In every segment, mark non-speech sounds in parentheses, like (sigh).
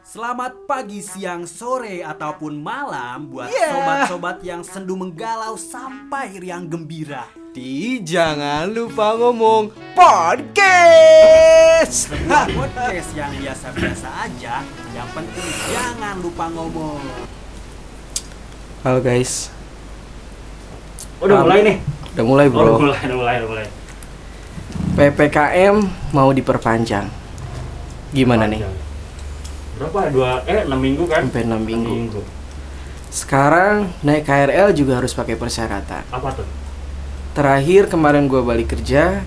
Selamat pagi, siang, sore, ataupun malam buat Yeah. sobat-sobat yang sendu menggalau sampai riang gembira. Di jangan lupa ngomong podcast. Sebuah podcast yang biasa-biasa aja, yang penting jangan lupa ngomong. Halo guys, Udah mulai nih. udah mulai Oh, udah bro. mulai, udah mulai, udah mulai. PPKM mau diperpanjang. Gimana nih? Berapa? Dua eh 6 minggu kan? Sampai 6 Enam minggu. Sekarang naik KRL juga harus pakai persyaratan. Apa tuh? Terakhir kemarin gua balik kerja,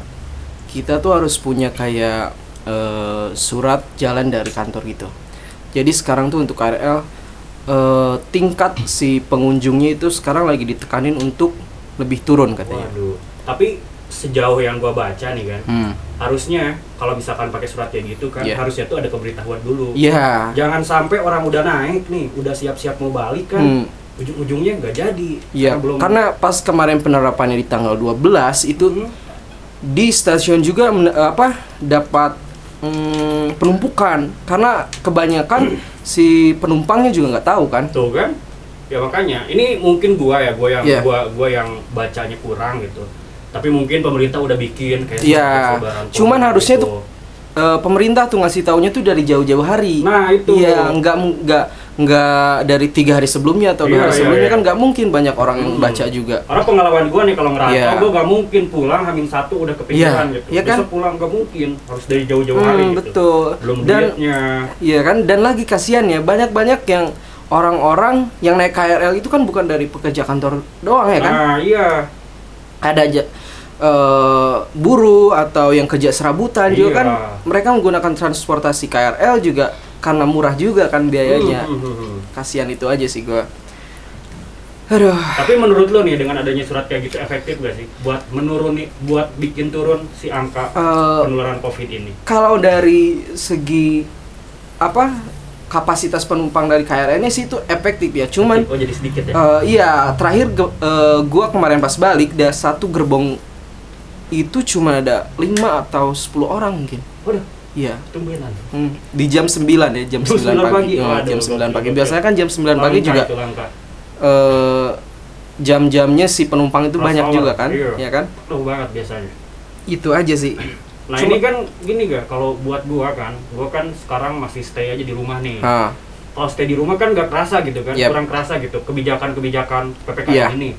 kita tuh harus punya kayak eh, surat jalan dari kantor gitu. Jadi sekarang tuh untuk KRL eh, tingkat si pengunjungnya itu sekarang lagi ditekanin untuk lebih turun katanya. Waduh. Tapi sejauh yang gua baca nih kan, Hmm. harusnya kalau misalkan pakai surat kayak gitu kan, Iya. harusnya tuh ada pemberitahuan dulu. Iya. Jangan sampai orang udah naik nih, udah siap-siap mau balik kan, Hmm. ujung-ujungnya nggak jadi. Iya, belum karena pas kemarin penerapannya di tanggal 12 itu Hmm. di stasiun juga apa dapat mm, penumpukan karena kebanyakan si penumpangnya juga nggak tahu kan. Tuh kan? Ya makanya, ini mungkin gua ya, gua yang Iya. gua gua yang bacanya kurang gitu. Tapi mungkin pemerintah udah bikin kayak Iya. Cuman harusnya gitu. tuh Eh, pemerintah tuh ngasih taunya tuh dari jauh-jauh hari. Nah, itu. Iya, nggak nggak nggak dari tiga hari sebelumnya atau dua Iya, hari iya, sebelumnya iya. kan nggak mungkin banyak orang Hmm. baca juga. Karena pengalaman gua nih kalau ngerantau, Iya. gua gak mungkin pulang hamin satu udah kepikiran Iya, gitu. iya kan? Besok pulang gak mungkin, harus dari jauh-jauh Hmm, hari gitu. betul. Belum Dan. Iya kan, dan lagi kasihan ya banyak-banyak yang orang-orang yang naik KRL itu kan bukan dari pekerja kantor doang ya kan? Nah, iya. Ada aja eh, buruh atau yang kerja serabutan juga Iya. kan mereka menggunakan transportasi KRL juga karena murah juga kan biayanya. Hmm, hmm, hmm. Kasihan itu aja sih gua. Aduh. Tapi menurut lo nih dengan adanya surat kayak gitu efektif gak sih buat menuruni buat bikin turun si angka Eh, penularan Covid ini? kalau dari segi apa kapasitas penumpang dari KRL-nya sih itu efektif ya. Cuman oh jadi sedikit ya. Eh, iya, terakhir ge- eh, gua kemarin pas balik, ada satu gerbong itu cuma ada 5 atau 10 orang mungkin. Waduh, Iya. tumbenan. Hmm, di jam 9 ya, jam Jam 9 9 pagi. pagi. Waduh, jam 9 pagi. Biasanya kan jam 9 pagi juga eh jam-jamnya si penumpang itu banyak hour, juga kan? iya. Ya kan? Tuh banget biasanya. Itu aja sih. Nah Cuma- ini kan gini gak, kalau buat gua kan, gua kan sekarang masih stay aja di rumah nih. Nah, Kalau stay di rumah kan nggak kerasa gitu kan, Yep. kurang kerasa gitu kebijakan-kebijakan ppkm Iya. ini.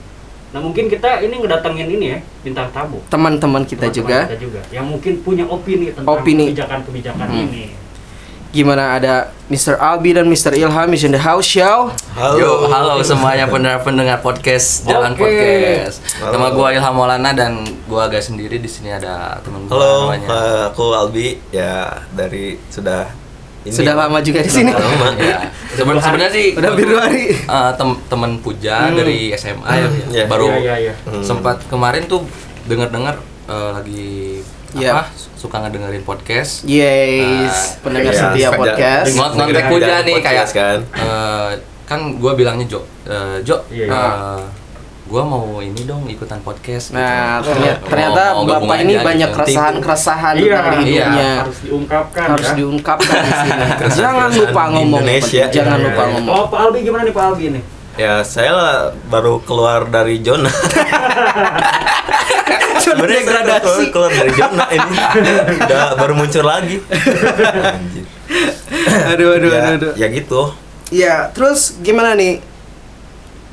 Nah mungkin kita ini ngedatengin ini ya bintang tamu. teman-teman kita juga Kita juga, yang mungkin punya opini tentang kebijakan-kebijakan Hmm. ini. Gimana ada Mr. Albi dan Mr. Ilham is in the house show. Halo. Yo, halo semuanya pendengar-pendengar podcast Jalan Oke. Podcast. Halo. Nama gua Ilham Maulana dan gua agak sendiri di sini ada teman gua Halo, namanya. eh, aku Albi ya dari sudah ini Sudah lama juga di sini. Lama. ya. Seben- sebenarnya sih Udah hampir dua hari. eh, tem- temen Puja Hmm. dari SMA ya, Iya. baru Iya iya iya. Hmm. sempat kemarin tuh dengar-dengar eh, lagi Iya. apa suka ngedengerin podcast. Yes, pendengar Iya, setia podcast. Ngot ngontek Puja nih kayak kan. eh, kan gua bilangnya Jo, eh, Jo, Iya, iya. eh, gua mau ini dong ikutan podcast. gitu. Nah, Oh, ternyata, mau- ternyata mau gabung Bapak ini aja banyak gitu. keresahan-keresahan Iya, tentang hidupnya. harus diungkapkan Harus ya. diungkapkan di sini. (laughs) Keresahan- Jangan lupa keresahan di ngomong. Indonesia. Jangan Iya, lupa iya. ngomong. Oh Pak Albi gimana nih Pak Albi nih? Ya saya baru keluar dari zona. (laughs) Sebenarnya saya degradasi. keluar, dari zona ini. Udah baru muncul lagi. (laughs) Aduh, aduh, ya, aduh, aduh. ya gitu. Iya, terus gimana nih?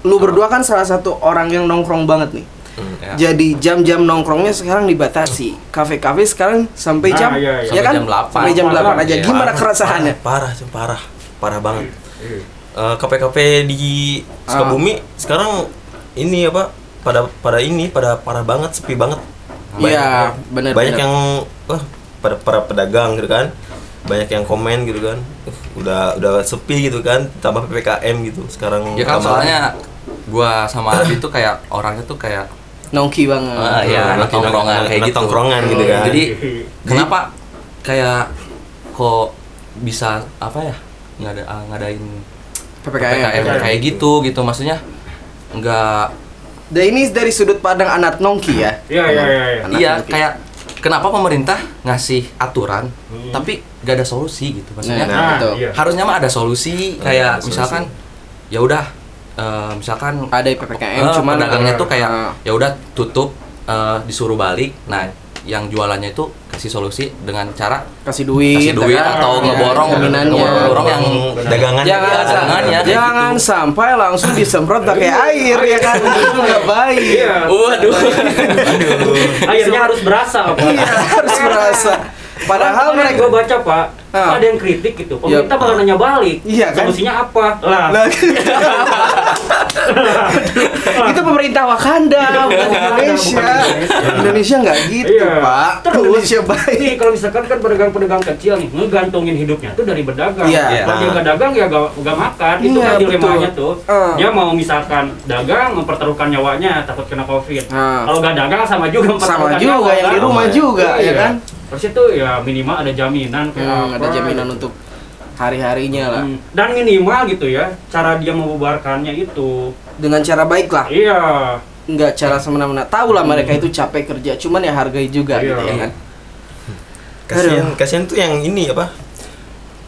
Lu berdua kan salah satu orang yang nongkrong banget nih. Hmm. Ya. Jadi jam-jam nongkrongnya sekarang dibatasi. Kafe-kafe sekarang sampai Ah, jam, iya, iya. ya kan? Sampai jam 8. Sampai jam 8 aja. Iya. Gimana Parah, keresahannya? Parah, parah, parah, parah banget. Iya. Eh, kafe-kafe di Sukabumi sekarang ini apa pada pada ini pada parah banget sepi banget Iya, benar. banyak benar. yang wah pada para pedagang gitu kan banyak yang komen gitu kan "Uh, udah udah sepi gitu kan tambah ppkm gitu sekarang Ya kan soalnya gua sama Aldi tuh kayak orangnya tuh kayak nongki banget. Ah, iya, anak tongkrongan kayak gitu. tongkrongan gitu kan Jadi kenapa kayak kok bisa apa ya nggak ada ah, ngadain PPKM. PPKM kayak gitu gitu maksudnya nggak Dan ini dari sudut pandang anak nongki ya. Iya iya iya. iya. Iya kayak kenapa pemerintah ngasih aturan Hmm. tapi gak ada solusi gitu maksudnya Nah, Nah, betul. iya. harusnya mah ada solusi Nah, kayak ada misalkan ya udah eh, misalkan ada PPKM eh, cuman pedagangnya tuh kayak eh, ya udah tutup eh, disuruh balik nah yang jualannya itu kasih solusi dengan cara kasih duit, kasih duit ya kan? atau Ya, ngeborong jaminannya. ngeborong yang dagangan. Jangan Iya, dagangannya jangan gitu. sampai langsung disemprot pakai air ya kan? Itu nggak baik. Iya. waduh. Akhirnya harus berasa apa? iya harus berasa. Padahal mereka gua baca pak, Ah. ada yang kritik gitu. Pemerintah Iya. bakal nanya balik. Iya, kan? Solusinya apa? Lah. Nah, (laughs) itu pemerintah Wakanda bukan Indonesia Indonesia nggak gitu Iya. pak Terus Indonesia baik Nih kalau misalkan kan pedagang-pedagang kecil nih ngegantungin hidupnya tuh dari berdagang. Iya. Kalau dia nggak dagang ya gak, nggak makan. Itu Iya, kan dilemanya betul. tuh. Ah. Dia mau misalkan dagang mempertaruhkan nyawanya takut kena covid. Ah. Kalau nggak dagang sama juga sama mempertaruhkan juga nyawa, yang di kan? rumah juga ya Iya. kan Terus itu ya minimal ada jaminan kayak Hmm, ada apa, jaminan gitu. untuk hari-harinya lah Hmm. Dan minimal gitu ya, cara dia membubarkannya itu. dengan cara baik lah Iya. nggak cara semena-mena tahu lah mereka itu capek kerja cuman ya hargai juga Iya. gitu ya kan kasihan kasihan tuh yang ini apa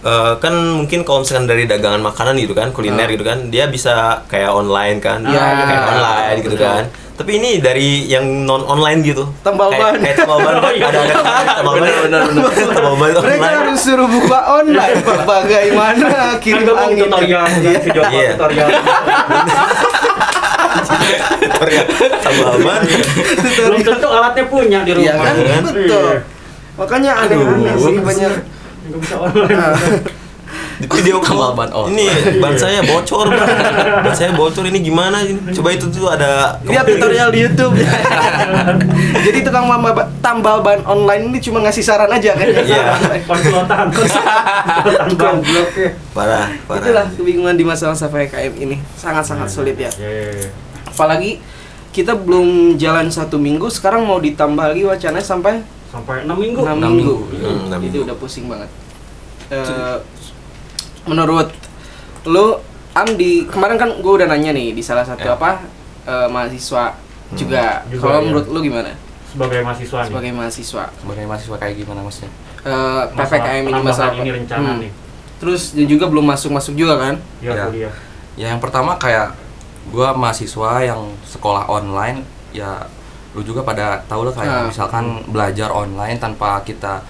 Eh, kan mungkin kalau misalkan dari dagangan makanan gitu kan kuliner Ah. gitu kan dia bisa kayak online kan Iya. kayak online gitu Betul. kan tapi ini dari yang non online gitu Tambal kayak, ban. kayak tambal ban (laughs) Oh, iya. ada ada tambal ban bener, bener. (laughs) tambal ban mereka harus suruh buka online (laughs) bagaimana Kan kirim gak mau angin tutorial, kan, Iya. video Iya. tutorial. tambal ban Belum tentu alatnya punya di rumah. Iya kan Kan? betul Iya. makanya aneh-aneh sih banyak Nggak bisa online. Di video Tambal ban online. ini ban saya bocor ban saya bocor ini gimana ini coba itu tuh ada lihat tutorial di YouTube (laughs) jadi tukang mama tambal ban online ini cuma ngasih saran aja kan Iya. Konsultan. Konsultan ya parah parah itulah kebingungan di masa-masa PKM ini sangat-sangat sulit ya Iya, iya, iya. apalagi kita belum jalan satu minggu sekarang mau ditambah lagi wacananya sampai Sampai 6 minggu. enam Enam minggu, minggu. Hmm, enam itu minggu. udah pusing banget Eh, menurut lu am di kemarin kan gue udah nanya nih di salah satu Ya. apa eh, mahasiswa juga Juga, kalau ya. menurut lu gimana Sebagai mahasiswa nih. sebagai mahasiswa sebagai mahasiswa kayak gimana maksudnya Eh, Masalah ppkm ini masalah ini rencana Hmm. nih. terus dia juga belum masuk masuk juga kan Ya, Ya. kuliah. ya yang pertama kayak gua mahasiswa yang sekolah online ya lu juga pada tahu lah kayak Nah. misalkan belajar online tanpa kita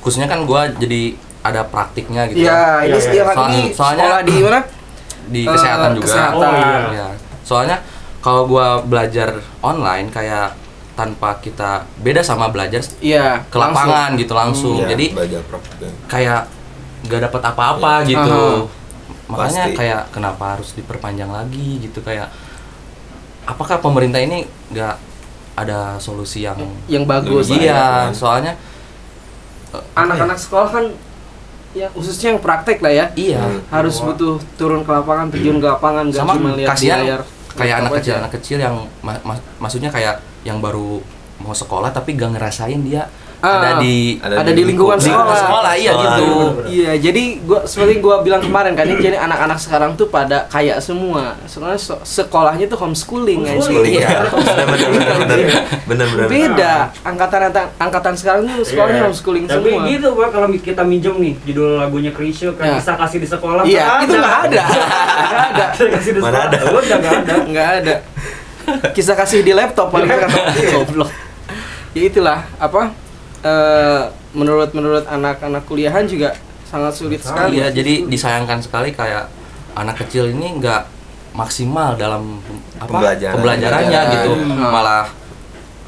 khususnya kan gua jadi ada praktiknya gitu Iya, ini Iya, iya. Soal- ini soalnya- sekolah di mana? (clears throat) di Eh, kesehatan juga kesehatan. Oh, iya. Ya. soalnya kalau gua belajar online kayak tanpa kita beda sama belajar Iya, ke lapangan gitu langsung Iya, jadi belajar praktek. kayak nggak dapat apa-apa Iya. gitu Aha. makanya Pasti. kayak kenapa harus diperpanjang lagi gitu kayak apakah pemerintah ini nggak ada solusi yang yang bagus. ya. iya kan. soalnya eh, Anak-anak sekolah kan ya khususnya yang praktek lah ya. ya? iya. Harus Wah. butuh turun ke lapangan, terjun ke lapangan, gak sama cuma lihat di kasihan layar. kayak anak kecil aja. anak kecil yang ma- ma- maksudnya kayak yang baru mau sekolah tapi gak ngerasain dia ada di ada di lingkungan di sekolah. sekolah iya Sekolah. gitu Iya, jadi gua seperti gua bilang kemarin kan, ini jadi anak-anak sekarang tuh pada kaya semua. Soalnya so- sekolahnya tuh homeschooling, Homeschooling, anjing. iya. benar benar Beda. Angkatan angkatan sekarang tuh sekolahnya Iya. homeschooling Tapi semua. gitu pak kalau kita minjem nih judul lagunya Krisye kan Ya. bisa kasih di sekolah. Iya, nggak itu nggak ada. Nggak ada. Kasih di Mana sekolah. ada? Udah nggak ada. nggak ada kisah kasih di laptop paling kan goblok ya itulah apa eh, menurut menurut anak-anak kuliahan juga sangat sulit sekali Iya, jadi disayangkan sekali kayak anak kecil ini nggak maksimal dalam apa Pembelajaran. pembelajarannya Pembelajaran. gitu, Hmm. malah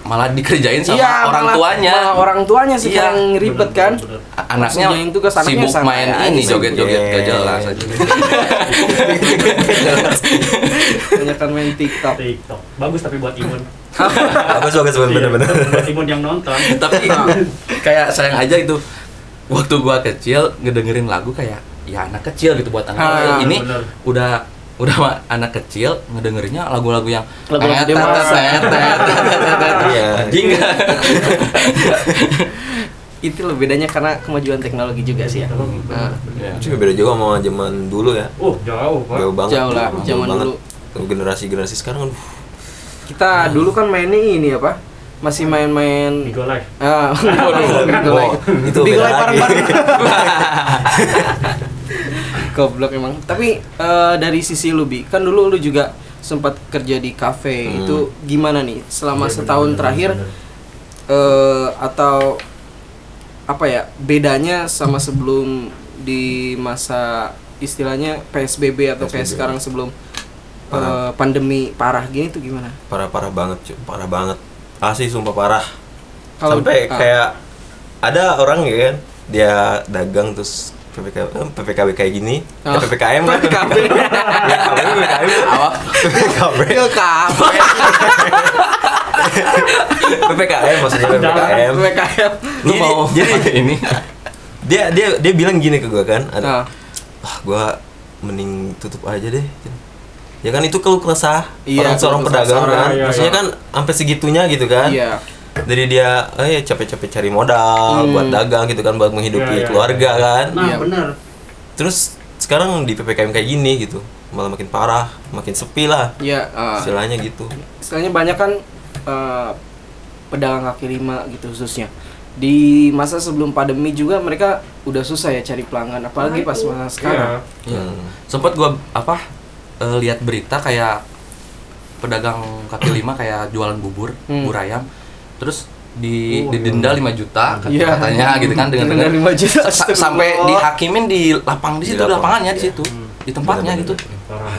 malah dikerjain sama Iya, orang malah- tuanya. malah orang tuanya sih Iya. yang ribet kan Bener, bener. A- Anaknya itu ke anaknya sibuk main ini joget-joget Iya. gak jelas aja. (laughs) kebanyakan main TikTok TikTok. Bagus tapi buat imun. (laughs) bagus bagus benar benar Iya, Buat imun yang nonton. (laughs) Tapi kayak sayang aja itu waktu gua kecil ngedengerin lagu kayak ya anak kecil gitu buat anak Ah, kecil. Ini udah udah anak kecil ngedengerinnya lagu-lagu yang Lagu-lagu dewasa. Iya. (laughs) Itu loh bedanya karena kemajuan teknologi juga sih ya Nah, Iya. Cuma beda juga sama zaman dulu ya Oh jauh pak. jauh banget Jauh lah, zaman dulu. generasi generasi sekarang aduh kita dulu kan mainnya ini apa masih main-main Bigo Live. Ah, (laughs) Bigo Live. itu Bigo Live bareng-bareng. (laughs) Goblok emang. Tapi eh, dari sisi lu Bi, kan dulu lu juga sempat kerja di kafe. Hmm. Itu gimana nih selama Iya, setahun bener, terakhir bener. eh atau apa ya bedanya sama sebelum di masa istilahnya PSBB atau kayak PSBB. sekarang sebelum Parah. eh, pandemi parah gini tuh gimana? parah parah banget cuy parah banget asli sumpah parah Kalau- sampai ah. kayak ada orang ya kan dia dagang terus PPK, eh, PPKB kayak gini Oh. ya, PPKM kan PPKB. PPKB PPKB Apa? PPKB PPKM maksudnya PPKM PKM. Lu Jadi- mau jadi ini? dia dia dia bilang gini ke gua kan ada Nah, wah gua mending tutup aja deh ya kan itu keluh kesah Iya, orang seorang pedagang kan iya, maksudnya iya. kan sampai segitunya gitu kan iya. Dari dia eh capek-capek cari modal Hmm. buat dagang gitu kan buat menghidupi Iya, iya, keluarga iya. kan Nah, Iya. bener. terus sekarang di ppkm kayak gini gitu malah makin parah makin sepi lah Iya, ah. istilahnya gitu istilahnya banyak kan eh, pedagang kaki lima gitu khususnya di masa sebelum pandemi juga mereka udah susah ya cari pelanggan apalagi pas masa sekarang Iya. Iya. Hmm. Sempet gua apa eh, lihat berita kayak pedagang kaki lima kayak jualan bubur, Hmm. bubur ayam. Terus di Oh, didenda iya. 5 juta Iya. katanya gitu kan dengan Denda 5 juta, sa- sampai dihakimin di lapang di Di situ lapang. lapangannya di Iya. situ di tempatnya gitu Parah.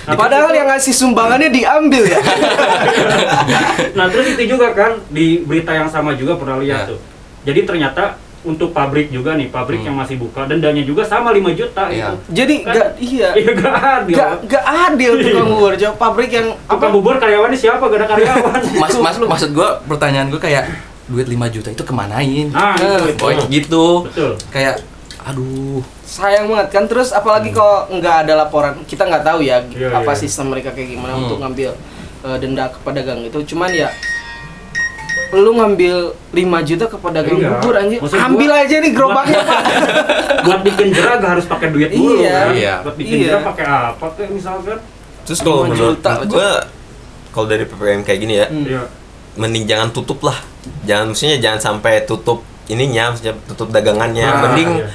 Nah, padahal yang ngasih sumbangannya diambil ya (laughs) nah terus itu juga kan di berita yang sama juga pernah lihat Iya. tuh jadi ternyata untuk pabrik juga nih pabrik Hmm. yang masih buka dendanya juga sama 5 juta Iya. itu jadi Kan- gak iya. (laughs) Iya gak adil. Gak, gak adil tukang bubur. Jauh pabrik yang tukang bubur karyawannya siapa? Gak ada karyawan. (laughs) Mas mas maksud gua pertanyaan gua kayak duit 5 juta itu kemanain? Nah itu, itu. Boy, gitu. Betul. Kayak aduh. Sayang banget kan. Terus apalagi kalau nggak ada laporan kita nggak tahu ya Iya, apa iya. sistem mereka kayak gimana Hmm. untuk ngambil eh, denda ke pedagang itu cuman ya lu ngambil 5 juta ke pedagang Iya. bubur anjir Maksud gua- ambil aja nih gerobaknya (laughs) Pak. buat bikin jerah gak harus pakai duit dulu Iya. kan Iya. buat bikin Iya. jerah pakai apa kayak misalkan terus kalau 5 menurut gue kalau dari ppkm kayak gini ya Hmm. Iya. mending jangan tutup lah jangan maksudnya jangan sampai tutup ininya maksudnya tutup dagangannya Nah, mending iya.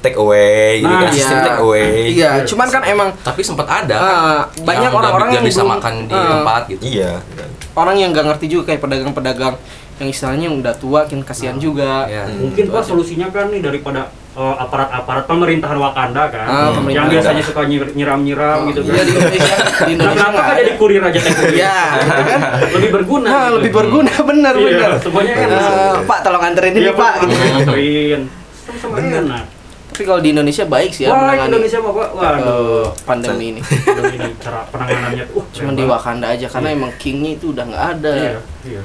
take away gitu Nah, kan sistem Iya. take away iya cuman kan emang tapi sempat ada kan banyak yang orang-orang nggak yang bisa belum- makan di ah. tempat gitu iya kan. orang yang nggak ngerti juga kayak pedagang-pedagang yang istilahnya udah tua kan kasihan juga Iya. Hmm. mungkin Itu pak aja. solusinya kan nih daripada eh, aparat-aparat pemerintahan Wakanda kan Ah, yang pemerintahan biasanya suka nyir- nyiram-nyiram gitu kan Iya, di Indonesia (laughs) di Nah, Indonesia kenapa nggak nggak ada. jadi kurir aja teh kurir Iya, gitu (laughs) kan. lebih berguna Nah, gitu. lebih berguna (laughs) bener Iya, bener. semuanya enak. Eh, Pak tolong anterin ini Iya Pak. pak Gitu. nganterin sama-sama enak Tapi kalau di Indonesia baik sih ya wah Indonesia mah pak eh, waduh pandemi ini. Ini cara penanganannya tuh uh, Cuman di. Wakanda aja karena Iya. emang kingnya itu udah nggak ada. iya iya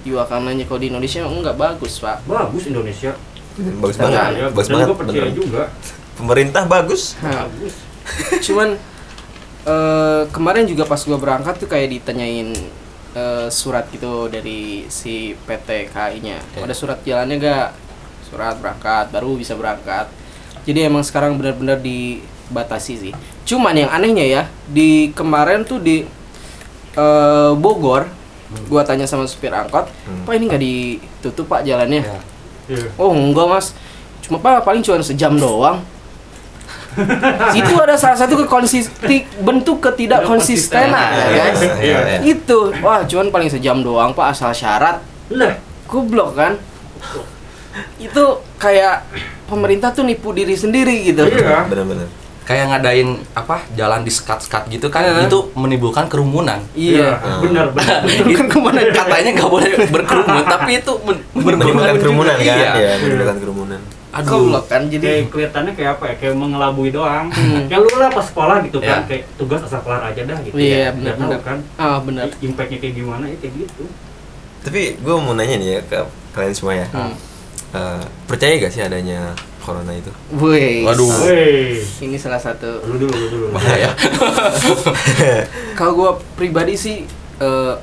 Di Wakandanya kalau di Indonesia emang nggak bagus pak. bagus Indonesia bagus banget ya, bagus dan banget percaya beneran. juga pemerintah bagus Nah, bagus (laughs) cuman eh, kemarin juga pas gua berangkat tuh kayak ditanyain eh, surat gitu dari si PT KAI-nya. Ya. Ada surat jalannya gak? Surat berangkat baru bisa berangkat. Jadi emang sekarang benar-benar dibatasi sih. Cuman yang anehnya ya di kemarin tuh di eh, Bogor, gua tanya sama supir angkot, Hmm. pak ini nggak ditutup pak jalannya? Ya. Iya. Oh enggak mas, cuma pak paling cuma sejam doang. (laughs) itu ada salah satu kekonsisti bentuk ketidakkonsistenan ya guys. Iya. Iya. Itu, wah cuman paling sejam doang pak asal syarat. lah Goblok kan? Itu kayak pemerintah tuh nipu diri sendiri gitu. iya bener-bener kayak ngadain apa jalan di sekat-sekat gitu kan Iya. itu menimbulkan kerumunan Iya. benar benar Kan ke mana katanya nggak boleh berkerumun tapi itu men- menimbulkan kerumunan kan Iya. iya menimbulkan kerumunan aduh Goblok kan jadi kayak kelihatannya kayak apa ya kayak mengelabui doang Hmm. kayak lu lah pas sekolah gitu kan Iya. kayak tugas asal kelar aja dah gitu Iya, ya. tahu benar. kan ah benar. impactnya kayak gimana ya kayak gitu tapi gue mau nanya nih ya ke kalian semua ya Hmm. Eh, percaya gak sih adanya corona itu Wih. Waduh. Woi, Ini salah satu lu dulu, lu dulu. bahaya (laughs) kalau gua pribadi sih eh,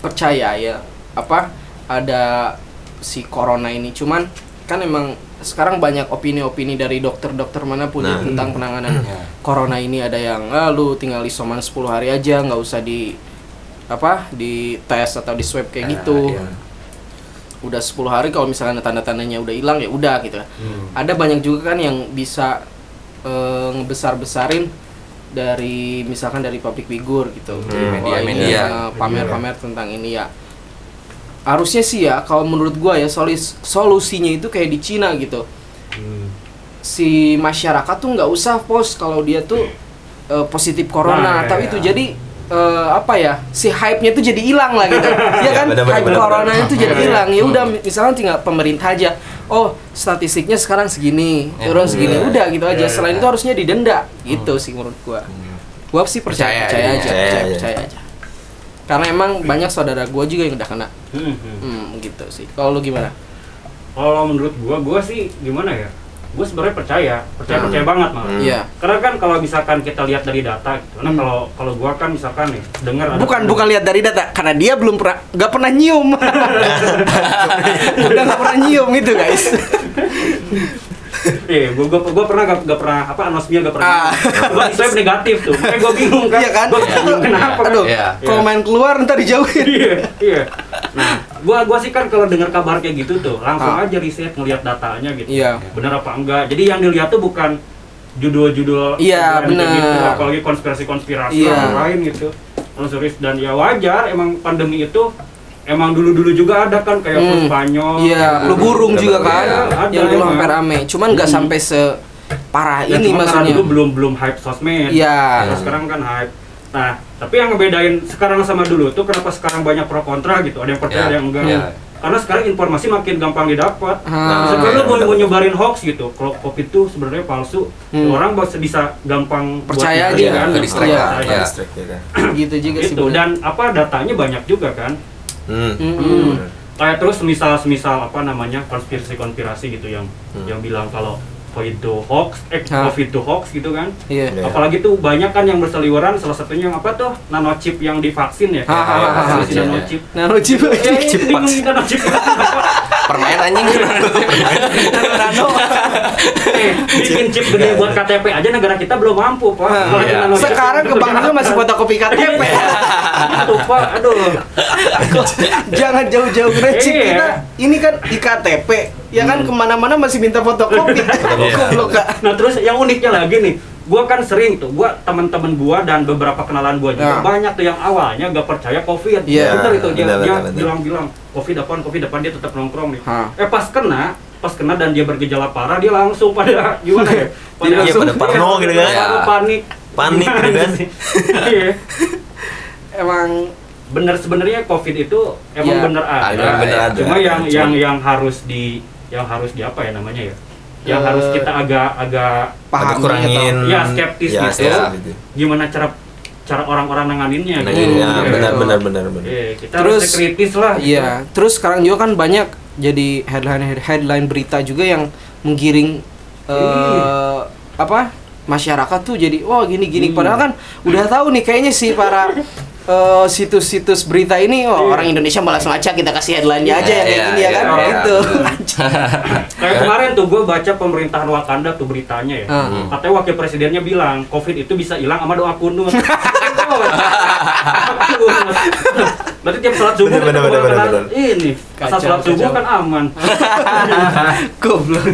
percaya ya apa ada si corona ini cuman kan emang sekarang banyak opini-opini dari dokter-dokter mana pun Nah. tentang penanganan Ya. corona ini ada yang ah, lu tinggal isoman 10 hari aja nggak usah di apa di tes atau di swab kayak Ah, gitu iya. Udah 10 hari kalau misalkan tanda-tandanya udah hilang ya udah gitu Hmm. ada banyak juga kan yang bisa eh, ngebesar-besarin dari misalkan dari public figure gitu Hmm, Wah, media- ini, media. eh, pamer-pamer tentang ini ya harusnya sih ya kalau menurut gua ya solis- solusinya itu kayak di Cina gitu Hmm. si masyarakat tuh nggak usah post kalau dia tuh eh, positif corona Nah, tapi iya. itu jadi eh, apa ya si hype-nya tuh jadi hilang lah gitu. (laughs) Ya kan? hype corona itu jadi Iya, hilang. Ya udah misalnya tinggal pemerintah aja oh statistiknya sekarang segini Ya, turun segini iya. udah gitu aja. Selain itu harusnya didenda gitu sih menurut gua. Gua sih percaya Percaya percaya, aja, percaya percaya, aja. percaya aja. Karena emang banyak saudara gua juga yang udah kena. Hmm, hmm. hmm gitu sih. Kalau lu gimana? Kalau menurut gua, gua sih gimana ya? Gua sebenarnya percaya, percaya percaya banget malah. Hmm. iya Karena kan kalau misalkan kita lihat dari data, gitu. Karena Hmm. kalau kalau gua kan misalkan nih dengar ada Bukan bukan lihat dari data karena dia belum pernah nggak pernah nyium. Udah nggak pernah nyium itu guys. Iya, gua, gua, gua pernah gak, gak pernah apa anosmia gak Ah. pernah. Gua swab negatif tuh. Makanya gua bingung kan. Iya kan? Gua bingung kenapa kan. Aduh, Iya. kalau main keluar ntar dijauhin. iya, iya. Nah, gua gua sih kan kalau dengar kabar kayak gitu tuh, langsung Ah. aja riset ngelihat datanya gitu. Iya. Bener apa enggak. Jadi yang dilihat tuh bukan judul-judul Iya, bener. gitu, apalagi konspirasi-konspirasi Iya. lain gitu. Langsung riset dan ya wajar emang pandemi itu emang dulu-dulu juga ada kan kayak flu Hmm. Spanyol. Iya, gitu. flu burung Iya, juga iya, kan. ada Yang dulu sampai rame. Cuman nggak Hmm. sampai separah Ya, ini maksudnya. dulu belum belum hype sosmed. Iya. Terus sekarang kan hype. Nah, tapi yang ngebedain sekarang sama dulu tuh kenapa sekarang banyak pro kontra gitu. Ada yang percaya, Ya, ada yang enggak. ya. Karena sekarang informasi makin gampang didapat. Ah. Nah, misalkan Iya, lu mau, mau nyebarin hoax gitu, kalau covid itu sebenarnya palsu, Hmm. orang bisa bisa gampang buat Percaya aja. kan, Ke Iya. percaya. ya. Ya gitu juga sih. Gitu. bener. Dan apa datanya banyak juga kan. Hmm. Mm-mm. Kayak terus misal misal apa namanya konspirasi-konspirasi gitu yang Hmm. yang bilang kalau covid itu hoax, eh covid itu hoax gitu kan. Iya. Iya. Apalagi tuh banyak kan yang berseliweran salah satunya yang apa tuh nanochip yang divaksin ya. Ah, ah, ah, ah, Vaksinasi ah, nanochip. Nanochip. Ya, ini bingung nih nanochip itu apa. Permain anjing. Nano. Eh, bikin chip gede buat KTP aja negara kita belum mampu, Pak. Iya. Sekarang yang ke bank juga berjalan. masih fotokopi KTP. Itu, Pak. Aduh. Jangan jauh-jauh ngecip Iya. kita. Ini kan iktp, ya kan ke mana-mana masih minta fotokopi. (laughs) Goblok Kak. Nah, terus yang uniknya lagi nih, gua kan sering tuh, gua teman-teman gua dan beberapa kenalan gua juga Nah. banyak tuh yang awalnya gak percaya covid. Iya. Bener itu dia, dia bilang-bilang covid apaan, covid apaan dia tetap nongkrong nih. Hah. Eh pas kena, pas kena dan dia bergejala parah, dia langsung pada (laughs) gimana ya? Iya, pada parno gitu kan. Panik. Panik gitu kan. (laughs) Emang Bener sebenarnya covid itu emang Iya. bener ada. Ada, bener ada. Cuma yang Cuma- yang yang harus di yang harus di apa ya namanya ya? Yang Eh, harus kita agak agak pahami Agak kurangin. Ya, skeptis ya, gitu. gitu. gimana cara cara orang-orang nanganinnya Nah, gitu. ya, Iya. benar benar benar benar. Iya, kita Terus, harus kritis lah. gitu. Iya, terus sekarang juga kan banyak jadi headline headline berita juga yang menggiring eh apa masyarakat tuh jadi wah gini gini Hmm. padahal kan udah tahu nih kayaknya sih para (laughs) eh, situs-situs berita ini oh, Iya. orang Indonesia malas baca kita kasih headline-nya aja yang kayak Iya, gini ya kan iya, gitu. (laughs) Kayak kemarin tuh gue baca pemerintahan Wakanda tuh beritanya ya. Hmm. Katanya wakil presidennya bilang COVID itu bisa hilang sama doa kunut. (laughs) Berarti tiap sholat subuh Bener, bener, kita bener, bener, ini. Asal Kacau, sholat subuh kan aman. (laughs) Goblok.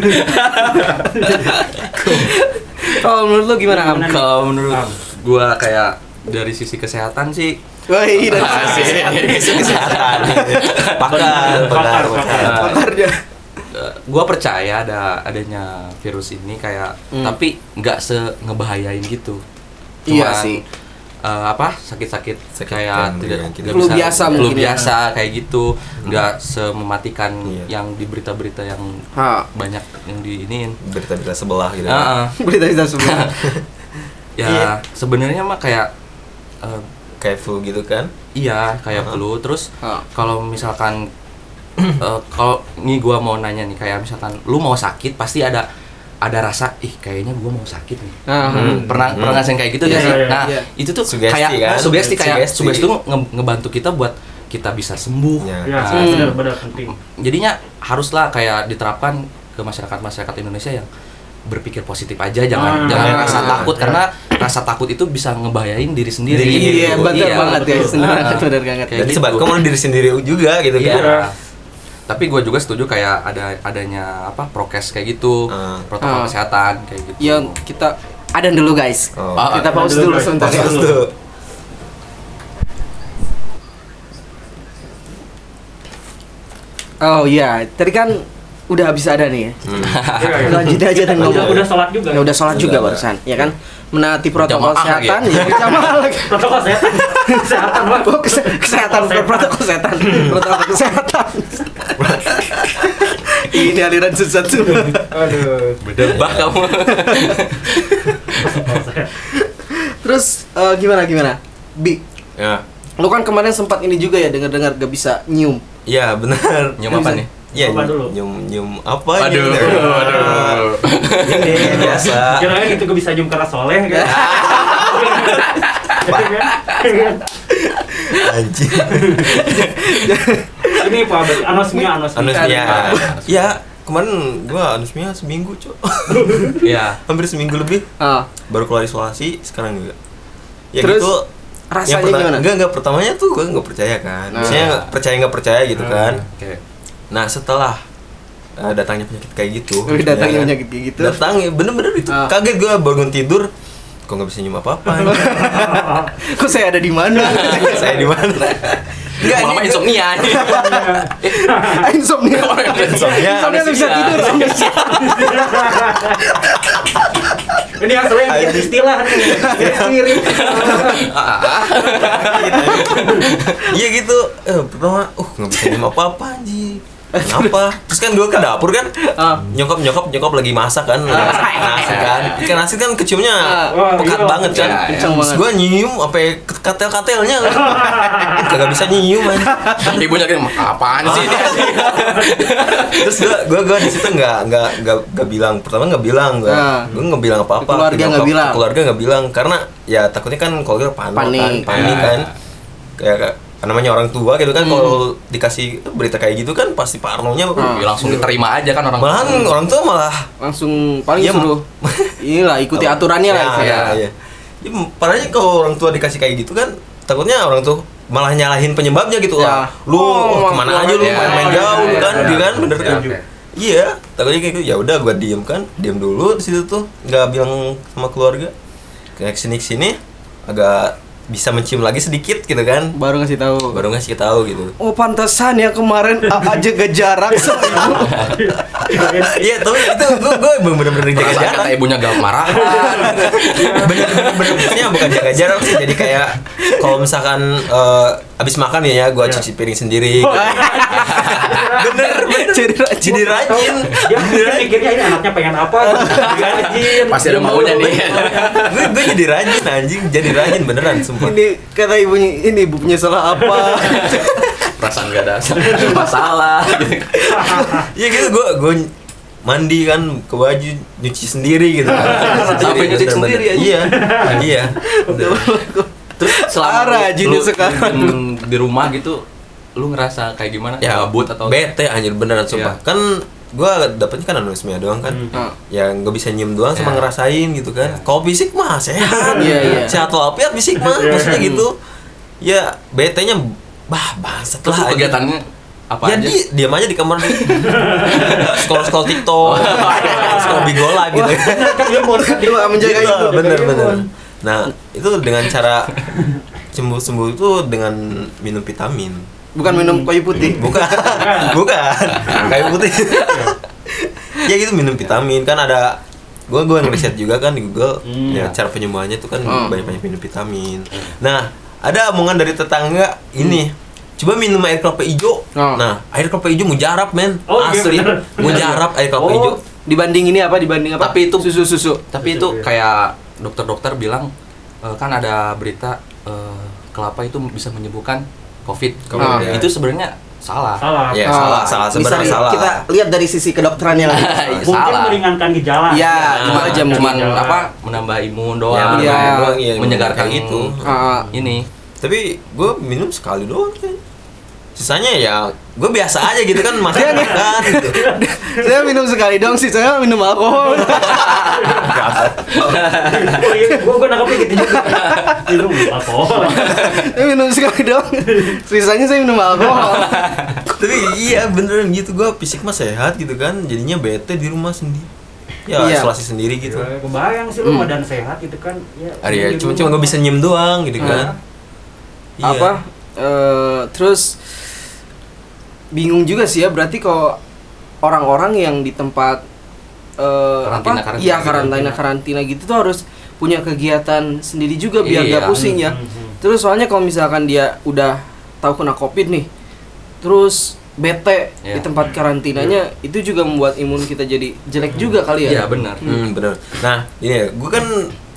Kalau menurut lu gimana Am? Kalau menurut gua kayak dari sisi kesehatan sih Woi, dari Asik. sisi Kesehatan. Pakar, pakar, Pakar, eh, gua percaya ada adanya virus ini kayak Hmm. tapi nggak se ngebahayain gitu. Iya Cuman, sih. eh, apa sakit-sakit Sakit kayak yang tidak Flu bisa- biasa flu mungkin ya. biasa kayak gitu nggak semematikan Iya. yang di berita-berita yang Ha, banyak yang diinin Berita-berita sebelah gitu. Heeh. berita kita semua. ya Iya. sebenarnya mah kayak eh, Kayak flu gitu kan. iya kayak Heeh. flu terus Ha. kalau misalkan (clears throat) eh, kalau nih gua mau nanya nih kayak misalkan lu mau sakit pasti ada ada rasa ih kayaknya gua mau sakit nih Nah, Hmm. pernah Hmm. pernah ngerasain kayak gitu Iya, nggak sih iya, nah iya. itu tuh Sugesti kayak kan? sugesti kayak Sugesti. sugesti tuh nge- ngebantu kita buat kita bisa sembuh Ya. Ya, Nah, benar-benar penting. jadinya haruslah kayak diterapkan ke masyarakat masyarakat Indonesia yang berpikir positif aja jangan Ah. jangan rasa takut karena rasa takut itu bisa ngebahayain diri sendiri Diri Iya, gitu. betul Iya, banget betul. guys. Benar Ah. banget, benar banget. Kayak Jadi gitu. sebab kamu diri sendiri juga gitu Iya. kan. Tapi gue juga setuju kayak ada adanya apa prokes kayak gitu, Ah. protokol Ah. kesehatan kayak gitu. Yang kita ada dulu guys. Oh. Ah, kita pause dulu, sebentar ya. Oh iya, tadi kan udah habis ada nih ya. Hmm. Iya, iya. Lanjut aja dan Udah, ngomong. udah sholat juga. Ya udah sholat juga barusan, ya kan? Menaati protokol lagi kesehatan, ya? ya. Protokol kesehatan. Kesehatan. Oh, kese- kesehatan, protokol kesehatan, protokol kesehatan. (laughs) Ini aliran sesat semua. Aduh. Berdebah kamu. Terus eh, gimana gimana? Bi, Ya. lu kan kemarin sempat ini juga ya dengar-dengar gak bisa nyium. Iya, benar. Nyium apa nih? Iya, Apa dulu? nyium nyium apa Aduh, gitu. aduh. Ini biasa. Kira-kira gitu gue bisa nyium keras soleh kan? Anjing. Ini Pak, berarti anosmia, anosmia. Anosmia. Ya, kemarin gua anosmia seminggu, Cok. Iya. Hampir seminggu lebih Ah, baru keluar isolasi, sekarang juga. Ya Terus, gitu. rasanya yang gimana? Enggak, enggak pertamanya tuh gua nggak percaya kan. Nah. Nggak percaya nggak percaya gitu kan. Oke. Nah, setelah eh, datangnya penyakit kayak gitu. Datangnya ya kan? penyakit kayak gitu. Datang ya bener-bener itu Ah. kaget gua bangun tidur kok nggak bisa nyium apa-apa. (laughs) kok saya ada di mana? (laughs) Saya di mana? Enggak, Lama ini insomnia nih. (laughs) Ah, insomnia. Insomnia, Insomnia nggak bisa tidur. Ini yang sering Anjing. istilah nih. Mirip-mirip. Iya gitu. Eh, pertama, uh nggak bisa nyium apa-apa anjing. Kenapa? Terus kan gue ke dapur kan, Ah. nyokap nyokap nyokap lagi masak kan, lagi masak ikan asin kan, ikan asin kan keciumnya Wah, pekat iya. banget kan. Iya, iya. Terus banget. gue nyium sampai katel katelnya, (laughs) kagak bisa nyium anjing. Ibunya kayak apaan sih? (laughs) Terus gue gue gue di situ nggak nggak nggak nggak bilang pertama nggak bilang gue Ah. gue nggak bilang apa apa Ke keluarga nggak bilang? keluarga nggak bilang karena ya takutnya kan keluarga panik, Panik. kan panik Ya. kan kayak namanya orang tua gitu kan Hmm. kalau dikasih berita kayak gitu kan pasti parnonya Ah. Ya, langsung diterima aja kan orang. malahan orang tua malah Langsung paling Iya, suruh. (laughs) Inilah ikuti aturannya lah. ya, ya. ya, ya. Ya, parahnya kalau orang tua dikasih kayak gitu kan takutnya orang tuh malah nyalahin penyebabnya gitu Ya. lah lu Oh, ke mana aja lu ya, main-main ya, jauh ya, kan ya, ya. kan bener Ya, kan. Iya, takutnya kayak gitu. Ya udah gua diem kan, diem dulu di situ tuh, nggak bilang sama keluarga. Kayak ke sini ke sini, agak bisa mencium lagi sedikit gitu kan. Baru ngasih tahu. Baru ngasih tahu gitu. Oh pantesan ya kemarin AA jaga jarak sama ibu. Iya, tapi itu gua gua bener-bener jaga jarak. kata ibunya gak marahan. Bener-bener maksudnya bukan jaga jarak sih, jadi kayak kalau misalkan eh, abis makan ya, ya gua Iya. cuci piring sendiri. (laughs) bener, bener. Jadi rajin. Jadi rajin. Dia mikirnya ini anaknya pengen apa? (laughs) Rajin. Pasti ada maunya nih. (laughs) gue gue jadi rajin anjing, jadi rajin beneran sumpah. Ini kata ibunya ini ibu punya salah apa? Perasaan gak ada masalah. Iya gitu gue gue mandi kan ke baju nyuci sendiri gitu Sampai nyuci sendiri aja. iya iya Terus selama lu- lu sekarang. diem di rumah gitu, lu ngerasa kayak gimana? ya Gabut atau bete anjir beneran sumpah Iya. kan gue dapetnya kan anosmia doang kan Ah. ya nggak bisa nyium doang sama Iya. ngerasain gitu kan kalau fisik mah sehat Iya, iya. sehat walafiat fisik mah Iya. maksudnya gitu ya bete nya bah bangsat Terus lah kegiatannya apa ya aja? di, diam aja di kamar scroll scroll tiktok scroll bigo live gitu Lu menjaga Gitu, ibu. bener bener nah itu dengan cara sembuh sembuh itu dengan minum vitamin Bukan minum kayu putih. bukan bukan kayu putih (laughs) ya gitu minum vitamin kan ada gua gua ngeriset (laughs) juga kan di Google Hmm. ya cara penyembuhannya itu kan Hmm. banyak banyak minum vitamin nah ada omongan dari tetangga ini coba minum air kelapa hijau Hmm. nah air kelapa hijau mujarab men Oh, iya, asli bener. mujarab air kelapa Oh. hijau Dibanding ini apa? Dibanding apa? Tapi itu- susu susu. Tapi itu kayak dokter-dokter bilang eh, kan ada berita eh, kelapa itu bisa menyembuhkan COVID. Ah. ya. Itu sebenarnya salah. Salah. Ya, salah, salah, Bisa sebenarnya salah. Kita lihat dari sisi kedokterannya lagi. (laughs) Iya, Mungkin salah. meringankan gejala. Iya, Nah, itu aja cuman. Gejala. apa menambah imun Ya, doang. Iya. bener, doang, iya, menyegarkan gitu Ah, Ini tapi gue minum sekali doang kan sisanya ya gue biasa aja gitu kan makan makan gitu (laughs) saya minum sekali dong sih saya minum alkohol (laughs) Oh iya, gua gua nangkepnya gitu juga. Minum alkohol. saya minum sekali dong sisanya saya minum alkohol (laughs) tapi iya beneran gitu gue fisik mah sehat gitu kan jadinya bete di rumah sendiri ya Iya. isolasi sendiri gitu Ya, kebayang sih lu badan sehat gitu kan. Ya, Ada ya, cuma cuma gue bisa nyem doang gitu kan. Iya. apa eh, terus bingung juga sih ya berarti kalau orang-orang yang di tempat eh, Karantina- apa karantina iya gitu. karantina karantina gitu tuh harus punya kegiatan sendiri juga biar Iya. gak pusing ya Mhm. terus soalnya kalau misalkan dia udah tahu kena covid nih terus bete di Iya. tempat karantinanya itu juga membuat imun kita jadi jelek juga kali ya Iya benar. Hmm, bener. Nah, ini gue kan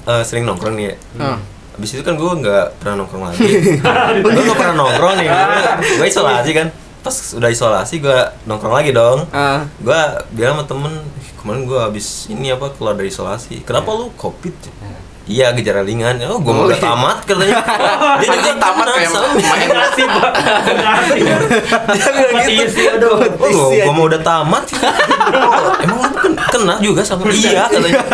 eh, sering nongkrong nih ya. Ah. Abis itu kan gue nggak pernah nongkrong lagi. (laughs) gue nggak pernah nongkrong nih. (laughs) Gue isolasi kan. Pas udah isolasi gue nongkrong lagi dong. Ah. Gue bilang sama temen, "Ih, kemarin gue habis ini apa keluar dari isolasi. Kenapa lu covid? Iya gejala ringan. Oh, gue mau Oh, udah iya. tamat katanya. (laughs) Dia juga tamat kayak sama. main. Ngasih. (laughs) Dia bilang gitu. Oh, gua, gua mau udah tamat. Oh, (laughs) emang lu ken- kena juga sama iya katanya.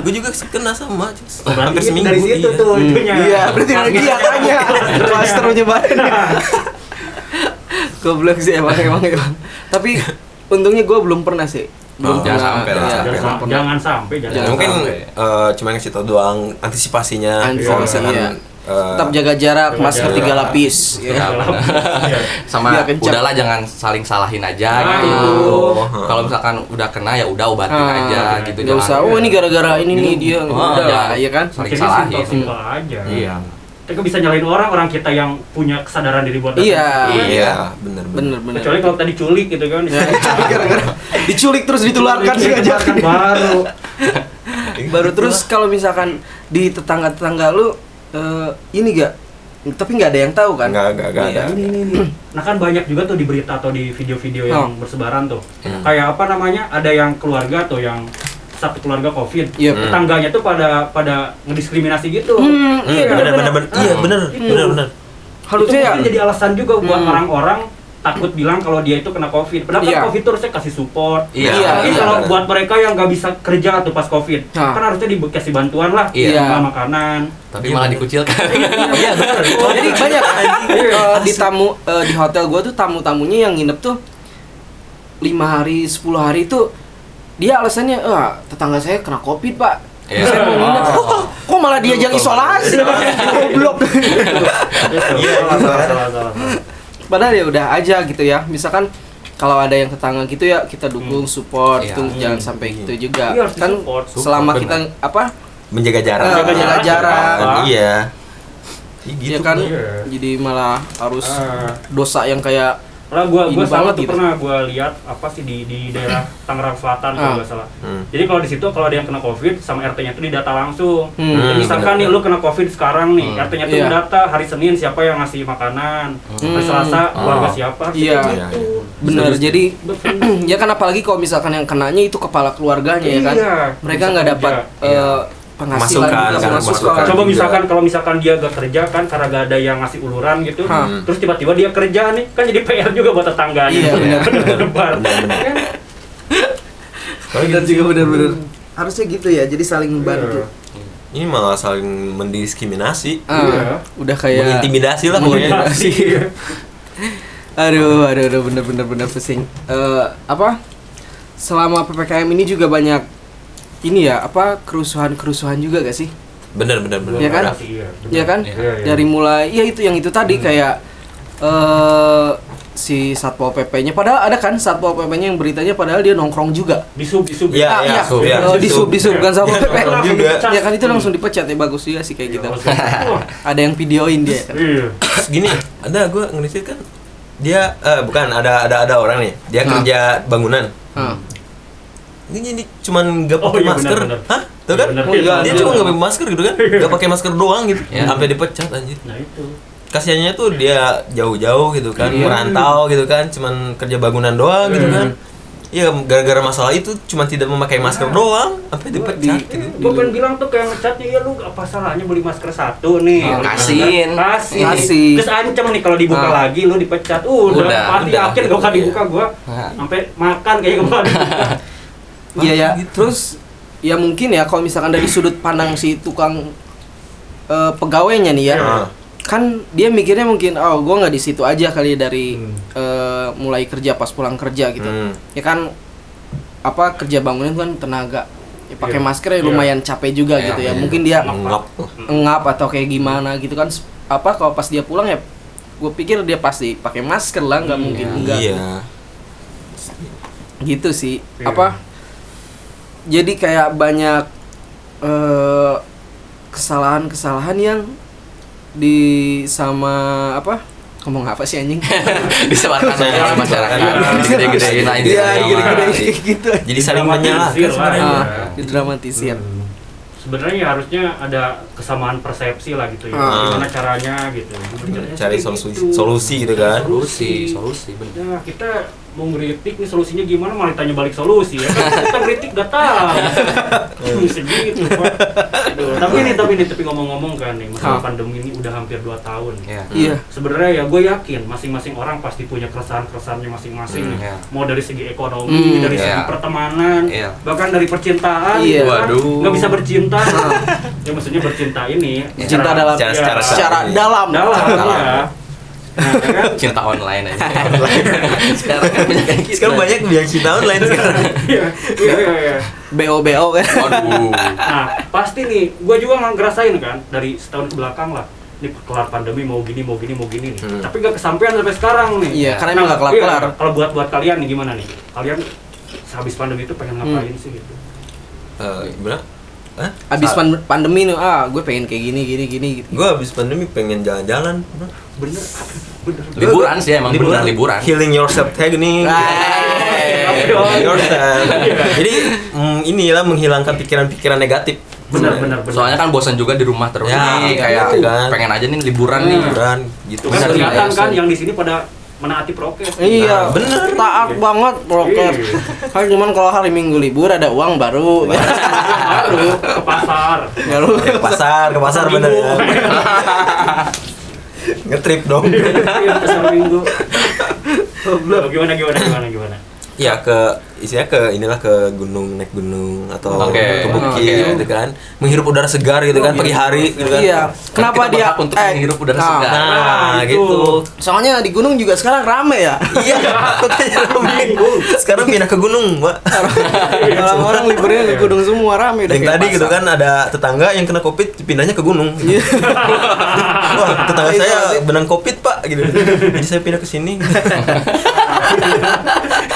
Gue juga kena sama. Berarti Hampir seminggu. dari situ iya. tuh. Iya, berarti dia tanya klasternya banyak. Goblok sih emang emang emang. Tapi untungnya gue belum pernah sih. Belum Oh, pernah. jangan sampai lah, Iya, Jangan, belum sam- pernah. jangan sampai jangan Jangan mungkin sampai. eh, cuma ngasih tau doang antisipasinya Antisipasi, Kalau misalkan, iya. eh, Tetap jaga jarak, Jaga masker jarak. tiga lapis. Ya, Ya. sama udahlah jangan saling salahin aja Nah, gitu. itu. Kalau misalkan udah kena ya udah obatin Ah, aja gitu Gak usah, oh ini gara-gara ini nih dia. Oh, Udah jangan. ya kan? saling salahin. aja. Iya. Kita bisa nyalain orang, orang kita yang punya kesadaran diri buat Iya. iya bener Bener bener. Kecuali kalau tadi culik gitu kan. (laughs) Ya, gara-gara diculik terus ditularkan sih aja. Baru. Baru terus kalau misalkan di tetangga-tetangga lu eh, ini gak tapi nggak ada yang tahu kan? Nggak, nggak, nggak Iya. ada. Ini, ini, ini. Nah kan banyak juga tuh di berita atau di video-video yang Oh. bersebaran tuh. Hmm. Kayak apa namanya? Ada yang keluarga tuh yang satu keluarga covid. Iya. Tetangganya tuh pada pada ngediskriminasi gitu. Hmm, Hmm, bener bener iya Ah, bener itu. bener bener Harusnya itu ya. jadi alasan juga buat Hmm. orang-orang takut bilang kalau dia itu kena covid. Padahal kan Iya. covid itu harusnya kasih support. Iya, Iya, Tapi iya, kalau buat mereka yang nggak bisa kerja tuh pas covid, Nah. kan harusnya dikasih bantuan lah, Iya. Nggak makanan. Tapi malah dikucilkan. Iya benar. (laughs) Oh, jadi banyak eh, di tamu eh, di hotel gua tuh tamu-tamunya yang nginep tuh lima hari 10 hari itu dia alasannya ah tetangga saya kena covid pak Iya. saya mau nginep Oh. kok malah diajak Betul, isolasi goblok Iya, salah, salah, salah, salah. padahal ya udah aja gitu ya misalkan kalau ada yang tetangga gitu ya kita dukung support Iya. itu jangan sampai gitu juga Iya, kan support. selama kita apa menjaga jarak Eh, menjaga jarak. Iya Iya gitu ya kan Iya. jadi malah harus Ah. dosa yang kayak Lah gua gua Ini salah banget tuh gitu. pernah gua lihat apa sih di di daerah Tangerang Selatan kalau Ah. nggak salah. Hmm. Jadi kalau di situ kalau ada yang kena covid sama RT-nya itu didata langsung. Hmm. Jadi misalkan nih lu kena covid sekarang nih, Hmm. RT-nya tuh Iya. mendata hari Senin siapa yang ngasih makanan, hari Hmm. Selasa keluarga Oh. siapa, Iya. gitu. Iya, bener jadi (clears throat) ya kan apalagi kalau misalkan yang kenanya itu kepala keluarganya ya kan Iya. mereka nggak dapat Iya. Penghasilan Masukan, juga kan, masukan. Coba juga. misalkan kalau misalkan dia gak kerja kan karena gak ada yang ngasih uluran gitu, Hah. terus tiba-tiba dia kerja nih, kan jadi PR juga buat tetangganya. Iya, benar. (laughs) Benar. Benar-benar. Kan? bener juga bener-bener harusnya gitu ya jadi saling membantu Iya. ini malah saling mendiskriminasi Ah, Iya. udah kayak mengintimidasi lah pokoknya Komunikasi. (laughs) aduh aduh aduh bener-bener bener pusing Eh, apa selama ppkm ini juga banyak ini ya apa kerusuhan-kerusuhan juga gak sih bener bener bener Iya kan? Iya, benar. ya kan Iya, iya. dari mulai ya itu yang itu tadi kayak eh si satpol pp-nya padahal ada kan satpol pp-nya yang beritanya padahal dia nongkrong juga di sub di sub Iya, Ah, iya, iya. sub, iya. Oh, di sub di sub kan satpol pp Nongkrong juga. ya kan itu langsung dipecat ya bagus juga sih kayak gitu Wah, (laughs) ada yang videoin dia kan (laughs) Iya. Gini ada gue ngeliat kan dia eh bukan ada ada ada orang nih dia Nah. kerja bangunan. Ini, ini cuman nggak Oh, pakai iya, masker hah tuh kan Benar, Oh, iya, dia iya. cuma nggak pakai masker gitu kan nggak pakai masker doang gitu Iya. sampai dipecat anjir Nah itu. kasihannya tuh dia jauh-jauh gitu kan Iya. merantau gitu kan cuman kerja bangunan doang gitu kan Iya, gara-gara masalah itu cuma tidak memakai masker doang, sampai dipecat gitu. Gue pengen bilang tuh kayak ngecatnya ya lu apa salahnya beli masker satu nih. Oh, kasihin. Kasih. Kasih. Terus ancam nih kalau dibuka Ah. lagi lu dipecat. Udah, Udah, pasti udah. yakin gak akan dibuka gua. Nah. Sampai makan kayak gak bakal dibuka. (laughs) Iya ya. gitu. Terus ya mungkin ya kalau misalkan dari sudut pandang si tukang eh, pegawainya nih ya. Ah. Kan dia mikirnya mungkin oh gua nggak di situ aja kali dari Hmm. eh, mulai kerja pas pulang kerja gitu. Hmm. Ya kan apa kerja bangunan kan tenaga. Ya, pakai Iya. masker ya Iya. lumayan capek juga Iya, gitu ya. iya. Mungkin dia Ngap. ngap atau kayak gimana gitu kan apa kalau pas dia pulang ya gue pikir dia pasti pakai masker lah nggak Hmm, mungkin enggak Iya. gitu sih Iya. apa jadi kayak banyak eh, kesalahan-kesalahan yang di sama apa ngomong apa sih anjing (laughs) disebarkan masyarakat Iya. gede-gedein aja Iya, sama- gede-gede kayak gitu Jadi saling menyalahkan iya. ah, didramatisir Hmm. Sebenarnya ya harusnya ada kesamaan persepsi lah gitu ya. Ah. Gimana caranya gitu. Cari solusi, itu. solusi gitu kan. solusi solusi bener Ya kita mau ngeritik nih solusinya gimana malah tanya balik solusi ya kan kita ngeritik gak tahu (laughs) gitu. Aduh, tapi ini tapi ini tapi ngomong-ngomong kan nih masalah Ah. pandemi ini udah hampir 2 tahun ya iya sebenarnya ya gue yakin masing-masing orang pasti punya keresahan-keresahannya masing-masing Hmm, iya. mau dari segi ekonomi Hmm, dari segi iya. pertemanan Iya. bahkan dari percintaan Iya. gitu kan. Waduh. nggak bisa bercinta ya maksudnya bercinta ini Cinta dalam- ya, secara- secara dalam dalam Dalam. ya? Cinta online aja sekarang kan banyak yang gitu Sekarang banyak yang cinta online sekarang. Iya, iya, iya, iya. bo bo kan waduh Nah, pasti nih, gue juga nggak ngerasain kan dari setahun ke belakang lah. Ini kelar pandemi mau gini, mau gini, mau gini nih. Hmm. Tapi gak kesampaian sampai sekarang nih. Iya, karena emang nggak kelar-kelar. iya, kalau buat buat kalian nih gimana nih? Kalian sehabis pandemi itu pengen ngapain Hmm. sih gitu? Eh, gimana? Hah? abis pan- pandemi nih ah gue pengen kayak gini gini gini gitu Gue habis pandemi pengen jalan-jalan. Bener, bener. liburan sih emang bener liburan Healing yourself kayak gini. Hai. Healing yourself. Jadi mm, inilah menghilangkan pikiran-pikiran negatif. Bener, bener, bener. soalnya kan bosan juga di rumah terus Ya, nih kayak kan. pengen aja nih liburan nih Liburan gitu. Kan kelihatan kan yang di sini pada menaati prokes. Iya, Nah, bener. taat banget prokes. Iya. Kan cuman kalau hari Minggu libur ada uang baru. Baru ke pasar. Baru. ke pasar, ke pasar bener ya. Ngetrip dong. Iya, pasar minggu. Loh, gimana gimana gimana gimana? Ya ke isinya ke inilah ke gunung naik gunung atau Oke, ke bukit oke. gitu kan. Menghirup udara segar gitu kan pagi hari gitu kan. Iya. Kenapa kita dia untuk menghirup udara nah, segar. Nah, Nah, itu. gitu. Soalnya di gunung juga sekarang rame ya. Iya, (laughs) rame. Sekarang pindah ke gunung, Mbak. Orang-orang liburnya ke gunung semua rame udah Yang tadi gitu kan ada tetangga yang kena covid pindahnya ke gunung. Iya. (laughs) Wah, tetangga saya benang covid pak gitu. Jadi saya pindah ke sini. (laughs)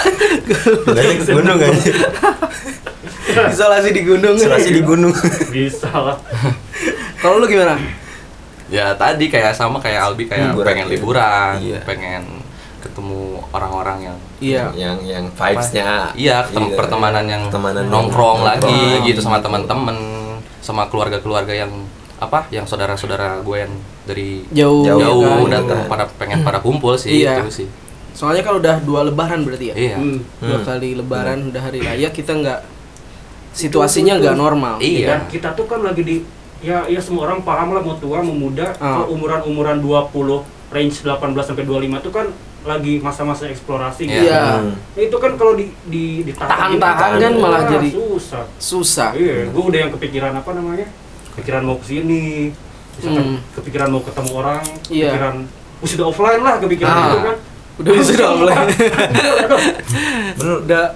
Ke gunung aja. Isolasi di gunung. Isolasi di gunung. Bisa lah. Kalau lu gimana? ya tadi kayak sama kayak Albi kayak Liburan, pengen iya. liburan Iya. pengen ketemu orang-orang yang Iya. Yang yang vibes-nya. iya ketemu pertemanan yang Pertemanan nongkrong yang lagi nongkrong. gitu sama teman-teman sama keluarga-keluarga yang apa yang saudara-saudara gue yang dari Jauh, jauh ya kan? datang pada pengen pada kumpul sih Iya. itu sih Soalnya kalau udah dua lebaran berarti ya. iya Hmm. Dua Hmm. kali lebaran udah hari raya kita nggak situasinya nggak normal. Iya. Dan kita tuh kan lagi di ya ya semua orang paham lah mau tua mau muda Ah. kalau umuran-umuran 20 range 18 sampai 25 itu kan lagi masa-masa eksplorasi Iya. gitu. Iya. Hmm. Nah, itu kan kalau di di ditahan Tahan-tahan kan malah wah, jadi- susah. Susah. Iya, gue udah yang kepikiran apa namanya? Kepikiran mau ke sini, misalkan Hmm. kepikiran mau ketemu orang, Iya. kepikiran oh, sudah offline lah kepikiran Ah. itu kan. Udah bisa udah mulai. Bener. udah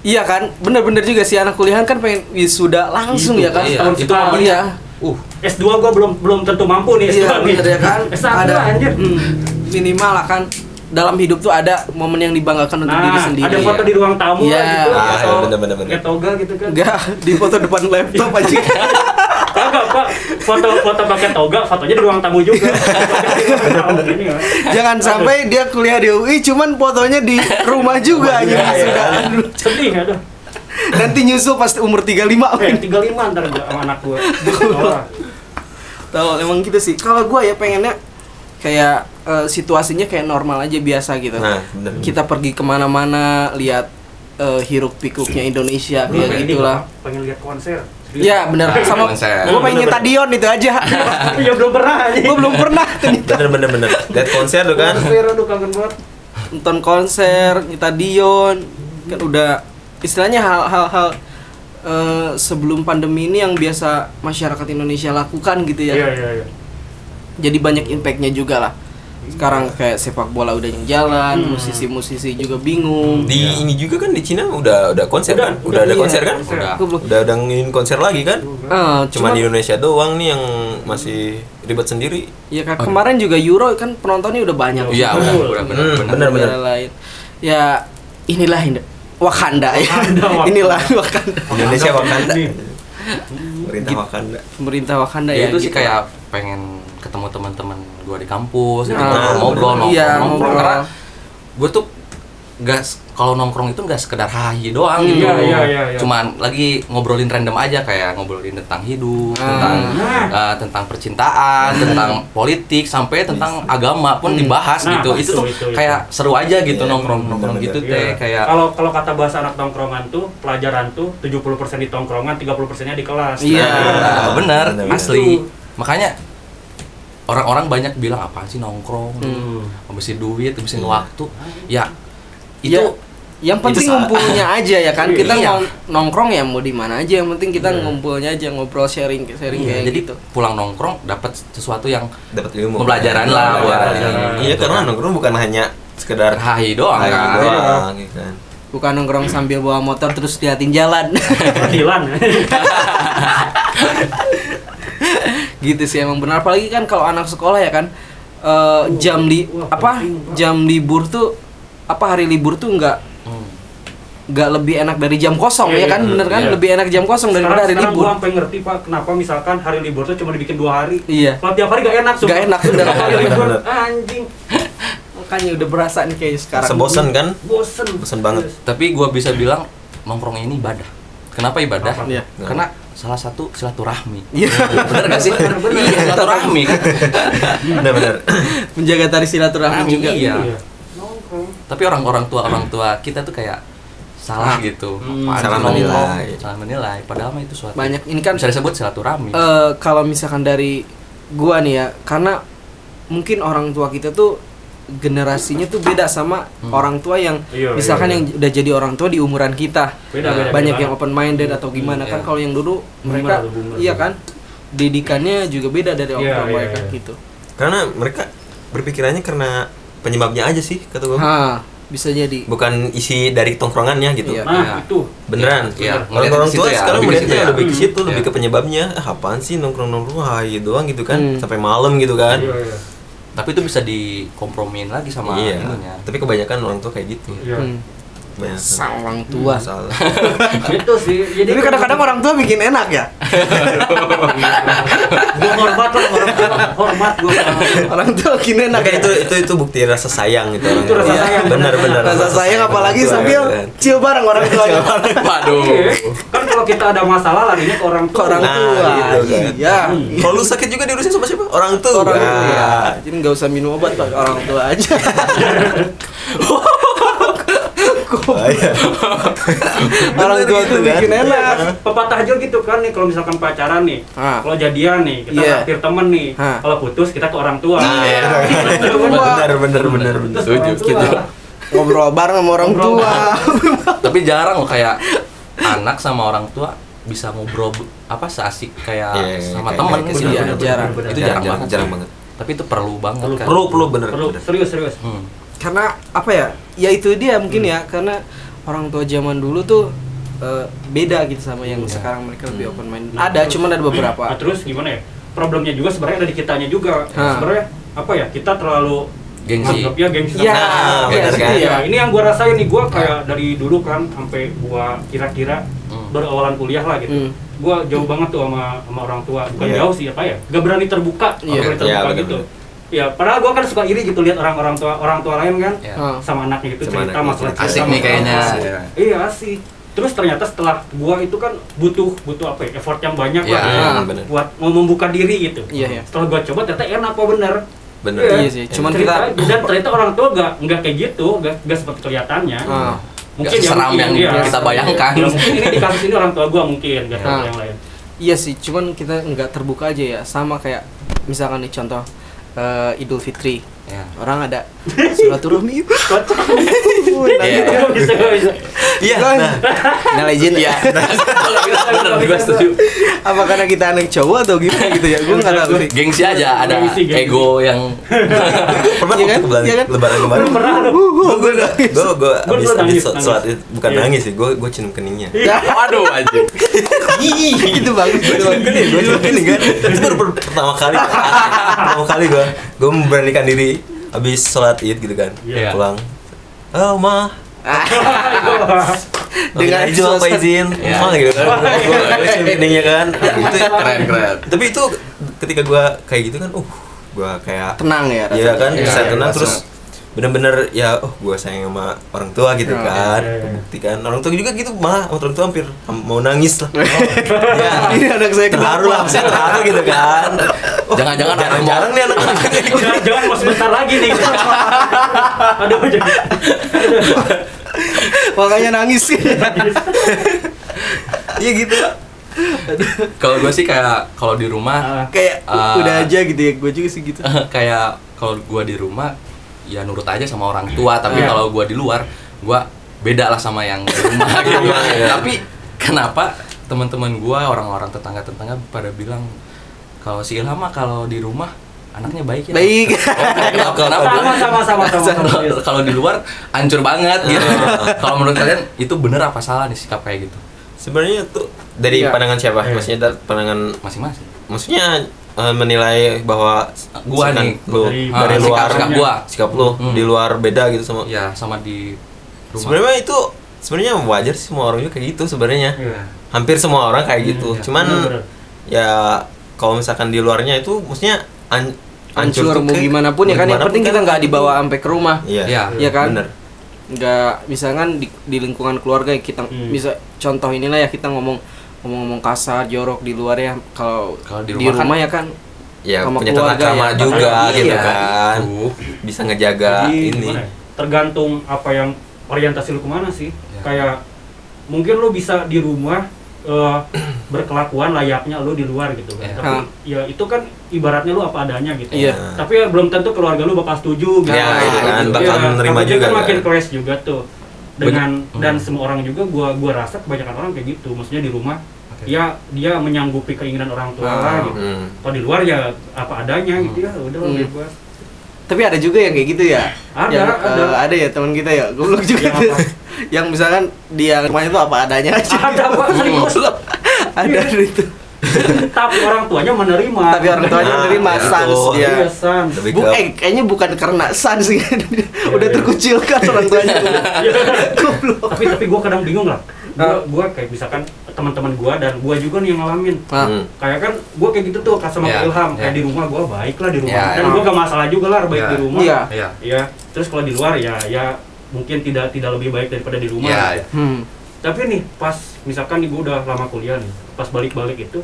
Iya kan, bener-bener juga sih anak kuliahan kan pengen wisuda langsung ya kan? iya. Tahun Itu. Iya. uh S2 gua belum belum tentu mampu nih S2 Iya, nih. bener ya kan? S1 Ada. anjir. Hmm, minimal lah kan dalam hidup tuh ada momen yang dibanggakan untuk Nah, diri sendiri. ada foto ya. di ruang tamu Iya. lah gitu Ah, atau iya, bener, bener, bener. kayak toga gitu kan. Enggak, di foto depan laptop aja. (laughs) Pak. Foto foto pakai toga, fotonya di ruang tamu juga. Jangan sampai dia kuliah di UI cuman fotonya di rumah juga aja iya. wisuda. Sedih aduh. Nanti nyusul pas umur 35 Eh, 35 ntar gua sama anak gua. Tahu emang gitu sih. Kalau gua ya pengennya kayak eh, situasinya kayak normal aja biasa gitu. Nah, bener. Kita pergi ke mana-mana, lihat eh, hiruk pikuknya Indonesia kayak pengen ini gitulah. pengen lihat konser Iya bener sama Konser. gue pengen stadion itu aja. (laughs) Iya belum pernah gue belum pernah bener bener bener lihat konser tuh kan konser aduh kangen banget nonton konser, stadion kan udah istilahnya hal-hal eh, sebelum pandemi ini yang biasa masyarakat Indonesia lakukan gitu ya. iya iya iya Jadi banyak impactnya juga lah. Sekarang kayak sepak bola udah yang jalan, Hmm. musisi-musisi juga bingung. di ini juga kan di Cina udah udah konser Udah, kan udah, udah ada iya. konser kan Konser. Udah. Udah ada ngin konser lagi kan Ah, cuma cuman- di Indonesia doang nih yang masih ribet sendiri Ya kan kemarin juga Euro kan penontonnya udah banyak. Iya, udah, udah bener, Hmm, bener. bener. Negara lain. Ya inilah Indo- Wakanda ya. Wakanda, (laughs) Wakanda. inilah Wakanda. Indonesia Wakanda pemerintah Wakanda Pemerintah Wakanda ya ya. itu sih gitu. kayak pengen ketemu teman-teman gua di kampus gitu, Ah, ngobrol nongkrong, iya, nongkrong ngobrol. karena gue tuh nggak s- kalau nongkrong itu nggak sekedar hahi doang Hmm. gitu Iya, iya, iya, iya. cuman lagi ngobrolin random aja kayak ngobrolin tentang hidup Ah. tentang Nah. eh, tentang percintaan tentang politik sampai tentang agama pun Hmm. dibahas Nah, gitu pas itu tuh, itu, itu. kayak seru aja gitu Iya, nongkrong nongkrong gitu teh Iya. kayak kalau kalau kata bahasa anak tongkrongan tuh pelajaran tuh 70% di tongkrongan 30%-nya di kelas Iya. Nah, bener, Bener, asli. Itu. Makanya orang-orang banyak bilang apaan sih nongkrong, Hmm. habisin duit, habisin waktu. Ya itu Ya, yang penting itu salah. ngumpulnya (laughs) aja ya kan. Kita Iya. nongkrong ya mau di mana aja yang penting kita Iya. ngumpulnya aja ngobrol sharing sharing Iya, kayak jadi gitu. pulang nongkrong dapat sesuatu yang dapat ilmu Pembelajaran lah buat iya karena nongkrong bukan hanya sekedar hahi doang lagi kan. doang gitu kan Bukan nongkrong sambil bawa motor terus liatin jalan. Peradilan (laughs) (laughs) gitu sih emang benar apalagi kan kalau anak sekolah ya kan eh, jam li Wah, apa jam libur tuh apa hari libur tuh nggak Hmm. nggak lebih enak dari jam kosong Iya, ya kan iya, bener kan iya. lebih enak jam kosong daripada hari sekarang libur gua sampai ngerti pak kenapa misalkan hari libur tuh cuma dibikin dua hari iya kalau tiap hari gak enak sumpah. Gak enak. Tiap hari libur Bener. anjing makanya udah berasa nih kayaknya sekarang sebosen kan bosen Bosen banget. Tapi gua bisa bilang nongkrong ini ibadah. Kenapa ibadah? Kenapa? Iya. Karena salah satu silaturahmi. Iya. Bener gak sih? Bener, bener. Iya, silaturahmi kan. benar-benar menjaga tari silaturahmi Rahmi, juga iya. nongkrong Tapi orang-orang tua orang tua kita tuh kayak salah gitu. Hmm, Apaan salah nongkrong? menilai. Salah menilai. Padahal mah itu suatu banyak ini kan bisa disebut silaturahmi. eh, kalau misalkan dari gua nih ya karena mungkin orang tua kita tuh generasinya tuh beda sama Hmm. orang tua yang Iya, misalkan iya, yang udah jadi orang tua di umuran kita beda beda banyak beda yang open minded atau gimana Hmm, kan iya. kalau yang dulu mereka Boomer, boomer. iya kan didikannya juga beda dari orang Iya, tua iya, mereka iya. gitu karena mereka berpikirannya karena penyebabnya aja sih kata gue ha bisa jadi bukan isi dari tongkrongannya gitu Iya. nah Iya. itu beneran Iya, orang orang tua ya, sekarang lebih ke melihatnya situ ya. lebih ke situ lebih Iya. ke penyebabnya ah, apaan sih nongkrong nongkrong hai doang gitu kan Hmm. sampai malam gitu kan iya iya Tapi itu bisa dikompromiin lagi sama iya ininya. tapi kebanyakan orang tua kayak gitu iya Hmm. Sang orang tua. Salah (laughs) itu sih jadi tapi kadang-kadang orang tua bikin enak ya? (laughs) Gue hormat lah orang tua hormat gue orang tua bikin enak ya? itu itu itu bukti rasa sayang gitu orang Itu rasa tua. sayang, benar benar. Rasa sayang apalagi orang tua, sambil kan. chill bareng orang tua. (laughs) Waduh. kan kalau kita ada masalah larinya ke orang tua. Orang Nah, tua. gitu kan. iya. Kalau lu sakit juga diurusin sama siapa? Orang tua. Orang tua Nah, jadi nggak usah minum obat pak. Orang tua aja Ah, iya. (laughs) orang tua tuh gitu kan. bikin enak Iya, pepatah aja gitu kan nih kalau misalkan pacaran nih Ah. kalau jadian nih kita Iya. traktir temen nih Ah. kalau putus kita ke orang tua Iya. benar benar benar benar Terus (laughs) orang tua. Setuju. ngobrol bareng sama orang Ngobrol tua Tapi jarang loh kayak anak sama orang tua bisa ngobrol apa seasik kayak Iya, sama kayak- teman kayak gitu. gitu. Iya, Bener, jarang. bener, Itu bener. jarang banget. jarang banget Tapi itu perlu banget Perlu. kan. perlu perlu bener Perlu, bener. serius serius Hmm. Karena apa ya ya itu dia mungkin ya karena orang tua zaman dulu tuh eh, beda gitu sama yang Iya. sekarang mereka lebih open mind Nah, ada terus- cuman ada (clears throat) beberapa Nah, terus gimana ya problemnya juga sebenarnya ada di kitanya juga sebenarnya apa ya kita terlalu Gengsi. ya gengsi Iya, sama- Nah, iya, bener gitu kan? ya. Ya, ini yang gua rasain nih gua kayak dari dulu kan sampai gua kira-kira Hmm. baru awalan kuliah lah gitu. Hmm. Gua jauh banget tuh sama sama orang tua. Bukan Iya. jauh sih apa ya? Gak berani terbuka, Iya. gak berani Iya, terbuka bener, gitu. bener. Ya, padahal gua kan suka iri gitu lihat orang-orang tua orang tua lain kan Ya. Ah. sama anaknya gitu Sama cerita anaknya, masalah cerita. Asik nih kayaknya. asik. Iya. Iya asik. Terus ternyata setelah gua itu kan butuh butuh apa ya? Effort yang banyak Iya, lah iya, bener. buat mau membuka diri gitu. Iya, iya. Setelah gua coba ternyata enak kok bener. bener Iya sih, cuman Cerita- kita- dan ternyata orang tua gak nggak kayak gitu, gak, gak seperti kelihatannya. Ah. Nggak seram mungkin, yang iya. kita bayangkan. Ya, mungkin ini di kasus ini orang tua gua mungkin gak tahu Ah. yang lain Iya sih, cuman kita nggak terbuka aja ya. Sama kayak misalkan nih contoh eh, Idul Fitri. Ya. Orang ada silaturahmi. Iya. Gak bisa Iya. Nah, Nah, legend ya. (laughs) Gue setuju. Apa karena kita anak cowok atau gimana gitu ya? Gue nggak tahu sih. Gengsi aja ada ego yang (laughs) pernah Iya kan? lebaran, Iya lebaran kemarin. Pernah Gue gue gue gue abis abis sholat bukan Iya. nangis sih, gue gue cium keningnya. waduh anjing. (laughs) itu bagus gitu. Cium kening, gue cium kening kan. Itu baru per- pertama kali, pertama kali gue gue memberanikan diri abis sholat id gitu kan, Iya. pulang. Oh ma, Dengan dengan hijau apa izin, Iya. ma gitu kan. Gue kan. Itu Keren keren. tapi itu ketika gue kayak gitu kan, uh, gue kayak Tenang ya. Iya rasanya. kan, Iya, bisa iya, tenang terus bener-bener ya oh gue sayang sama orang tua gitu Iya, kan iya, iya. membuktikan orang tua juga gitu mah orang tua hampir ham- mau nangis lah (laughs) ya Ini anak saya terharu lah saya terharu gitu kan (laughs) Oh, Jangan-jangan anak jarang-jarang nih anak jangan jangan mau (laughs) sebentar lagi nih aduh Makanya nangis. iya gitu Kalau gue sih kayak kalau di rumah Ah, Kayak Ah. udah aja gitu ya. Gue juga sih gitu. kayak kalau gue di rumah ya nurut aja sama orang tua tapi Iya. kalau gue di luar gue beda lah sama yang di rumah (laughs) gitu Iya, iya. tapi kenapa teman-teman gue orang-orang tetangga-tetangga pada bilang kalau si Ilham mah kalau di rumah anaknya baik ya Baik. Oh, kenapa, (laughs) kenapa? sama sama sama sama sama Kalau- kalau di luar hancur banget gitu kalau menurut kalian itu bener apa salah nih sikap kayak gitu sebenarnya tuh dari Iya. pandangan siapa Iya. maksudnya dari pandangan masing-masing maksudnya eh, menilai bahwa Gua nih. lu Dari- dari luar sikap, sikap gua. sikap lu Hmm. di luar beda gitu sama ya sama di rumah sebenarnya itu sebenarnya wajar sih semua orang juga kayak gitu sebenarnya Iya. hampir semua orang kayak gitu iya. cuman Bener-bener. ya kalau misalkan di luarnya itu maksudnya an Hancur tuh mau gimana pun ya kan yang penting pun kita kan nggak dibawa sampai ke rumah. iya Iya. Iya kan? bener nggak misalkan di, di lingkungan keluarga ya kita Hmm. bisa contoh inilah ya kita ngomong ngomong-ngomong kasar jorok di luar ya kalau Kalau di di rumah rumah, kan- ya kan ya Sama punya keluarga tata krama ya. juga Iya. gitu kan Itu. bisa ngejaga Jadi, ini gimana ya? tergantung apa yang orientasi lu ke mana sih Ya. kayak mungkin lu bisa di rumah eh, (clears throat) berkelakuan layaknya lu di luar gitu kan Ya. tapi ya itu kan ibaratnya lu apa adanya gitu Iya. tapi ya belum tentu keluarga lu bakal setuju gitu Ya, itu kan, Iya, bakal menerima takutnya juga kan makin kan. clash juga tuh dengan dan semua orang juga gua gua rasa kebanyakan orang kayak gitu maksudnya di rumah Oke. ya dia menyanggupi keinginan orang tua Ah. lah gitu Hmm. kalau di luar ya apa adanya gitu ya udah Hmm. bebas tapi ada juga yang kayak gitu ya Ada, yang, ada. eh, ada ya teman kita ya goblok juga Yang tuh. apa? yang misalkan dia rumahnya tuh apa adanya aja ada pak (laughs) serius ada itu (laughs) tapi orang tuanya menerima tapi orang tuanya Nah, menerima ya sans dia Iya, sans. Bu, eh, kayaknya bukan karena sans sih udah iya. terkucilkan orang tuanya goblok tapi tapi gue kadang bingung lah gue Ah. gue kayak misalkan teman-teman gue dan gue juga nih yang ngalamin Ah. Hmm. kayak kan gue kayak gitu tuh sama Iya, Ilham kayak iya. di rumah gue baik lah di rumah Iya, dan iya. gue gak masalah juga lah baik Iya. di rumah Iya. Iya. Iya. terus kalau di luar ya ya mungkin tidak tidak lebih baik daripada di rumah Iya. hmm. tapi nih pas misalkan nih gue udah lama kuliah nih pas balik-balik itu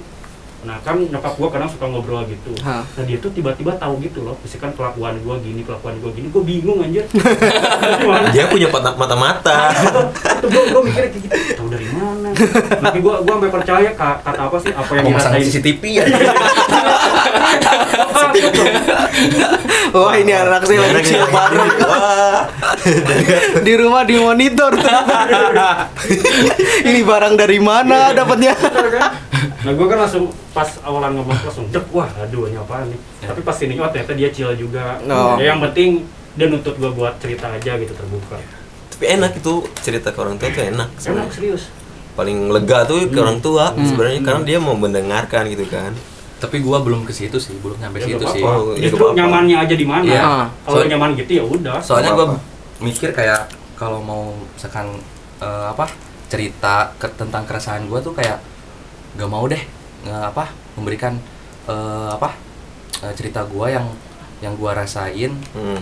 nah kan nyokap gue kadang suka ngobrol gitu. Hah. nah dia tuh tiba-tiba tahu gitu loh misalkan kelakuan gue gini kelakuan gue gini gue bingung anjir. (laughs) Dia punya mata mata mata itu gue gue mikirnya kayak gitu tahu dari mana? Tapi gue gue sampai percaya ka- kata apa sih apa yang dirasain. CCTV ya. (laughs) Wah ini anak saya lagi kecil wah. Di rumah di monitor (laughs) ini barang dari mana dapatnya nah gue kan langsung pas awalan ngomong langsung dek wah aduh ini apaan nih? Tapi pas ini oh ternyata dia chill juga. Oh. ya yang penting dia nuntut gue buat cerita aja gitu terbuka. Tapi enak itu cerita ke orang tua tuh enak emang sebenarnya. serius? Paling lega tuh ke Hmm. orang tua Hmm. sebenarnya karena dia mau mendengarkan gitu kan. Tapi gua belum ke situ sih belum nyampe Ya, situ sih. Oh, ya, justru nyamannya aja di mana? Iya. kalau Soal- nyaman gitu ya udah. Soalnya apa-apa. mikir kayak kalau mau misalkan eh, apa cerita ke, tentang keresahan gue tuh kayak gak mau deh nge- apa memberikan eh, apa eh, cerita gue yang yang gue rasain Hmm.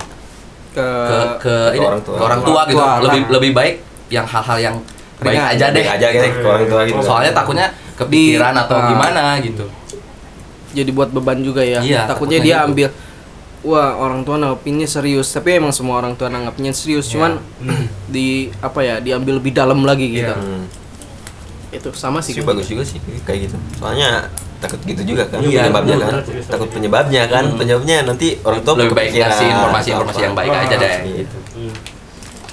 ke, ke ke, ke ini, orang tua. ke orang tua Orang gitu tua, lebih lah. lebih baik yang hal-hal yang baik Ringan. aja deh Baik aja gitu ke orang tua gitu soalnya takutnya kepikiran atau ah. gimana gitu jadi buat beban juga ya Iya, takutnya takutnya dia gitu. ambil wah orang tua nanggapinnya serius tapi emang semua orang tua nanggapinnya serius cuman di apa ya diambil lebih dalam lagi gitu Iya. Itu sama sih sih bagus juga sih kayak gitu soalnya takut gitu juga kan Iya, penyebabnya kan takut penyebabnya kan Hmm. penyebabnya nanti orang tua Lebih baik atau informasi-informasi yang baik aja deh. gitu Hmm.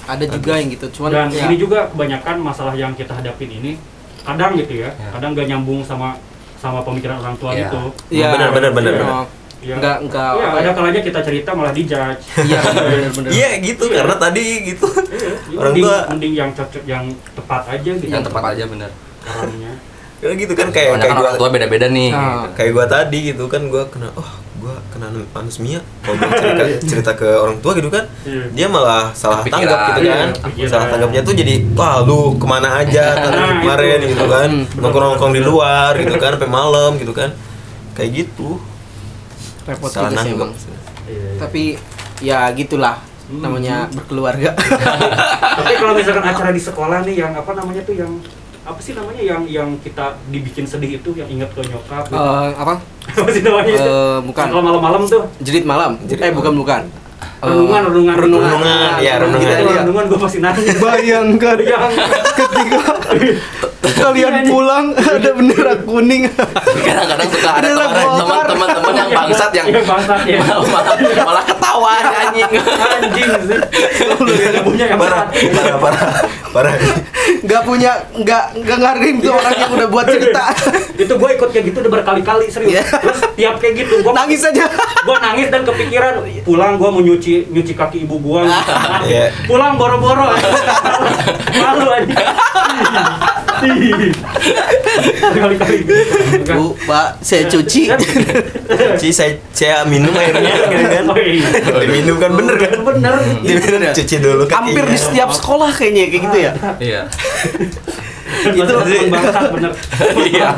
ada juga yang gitu cuman Dan ya, ini juga kebanyakan masalah yang kita hadapin ini kadang gitu ya, Ya. kadang gak nyambung sama sama pemikiran orang tua Ya. gitu. Iya, Benar, benar, benar, iya. benar. Ya. Nggak, nggak, Iya, apa ada ya. kalanya kita cerita malah dijudge. iya benar-benar iya gitu Iya. karena tadi gitu Iya, Orang mending, tua- mending yang cocok yang tepat aja gitu. yang tepat aja bener orangnya. (laughs) ya gitu kan kayak kayak kan gua orang tua beda-beda nih Ah. gitu. kayak gua tadi gitu kan gua kena oh gua kena anosmia kalau gua cerita (laughs) cerita ke orang tua gitu kan Iya. dia malah salah Kepikiran. tanggap gitu kan Iya, kepikiran. salah tanggapnya tuh jadi wah lu ke mana aja (laughs) tadi Nah, kemarin itu. gitu kan Hmm. nongkrong nongkrong di luar gitu kan sampai malam gitu kan kayak gitu repot salah juga sih emang Iya, iya. tapi ya gitulah Hmm. namanya berkeluarga Tapi kalau misalkan acara di sekolah nih yang apa namanya tuh yang apa sih namanya yang yang kita dibikin sedih itu yang ingat ke nyokap gitu. Eh, apa (laughs) apa sih namanya itu? Eh, bukan. Kalau malam-malam tuh jerit malam Jerit eh malam. bukan bukan renungan renungan renungan Renungan, iya, renungan. Kita renungan gue pasti nangis. bayangkan Yang ketika kalian pulang ada bendera kuning kadang-kadang suka ada teman-teman yang bangsat yang Yang bangsat ya. (laughs) malah, malah ketawa anjing anjing sih. Yang punya yang parah berat. parah parah parah nggak punya nggak nggak ngargain tuh orang yang udah buat cerita itu gue ikut kayak gitu udah berkali-kali serius Iya. terus tiap kayak gitu gue nangis aja gue nangis dan kepikiran pulang gue mau nyuci nyuci kaki ibu gue (laughs) Iya. pulang boro-boro. (laughs) Malu aja. Berkali-kali bu pak saya cuci. Ci saya saya minum airnya (laughs) gitu kan. Oh, iya. diminum kan bener kan? Bener diminum cuci dulu kakinya. Hampir di setiap sekolah kayaknya kayak gitu ya? Iya. Itu bener Iya.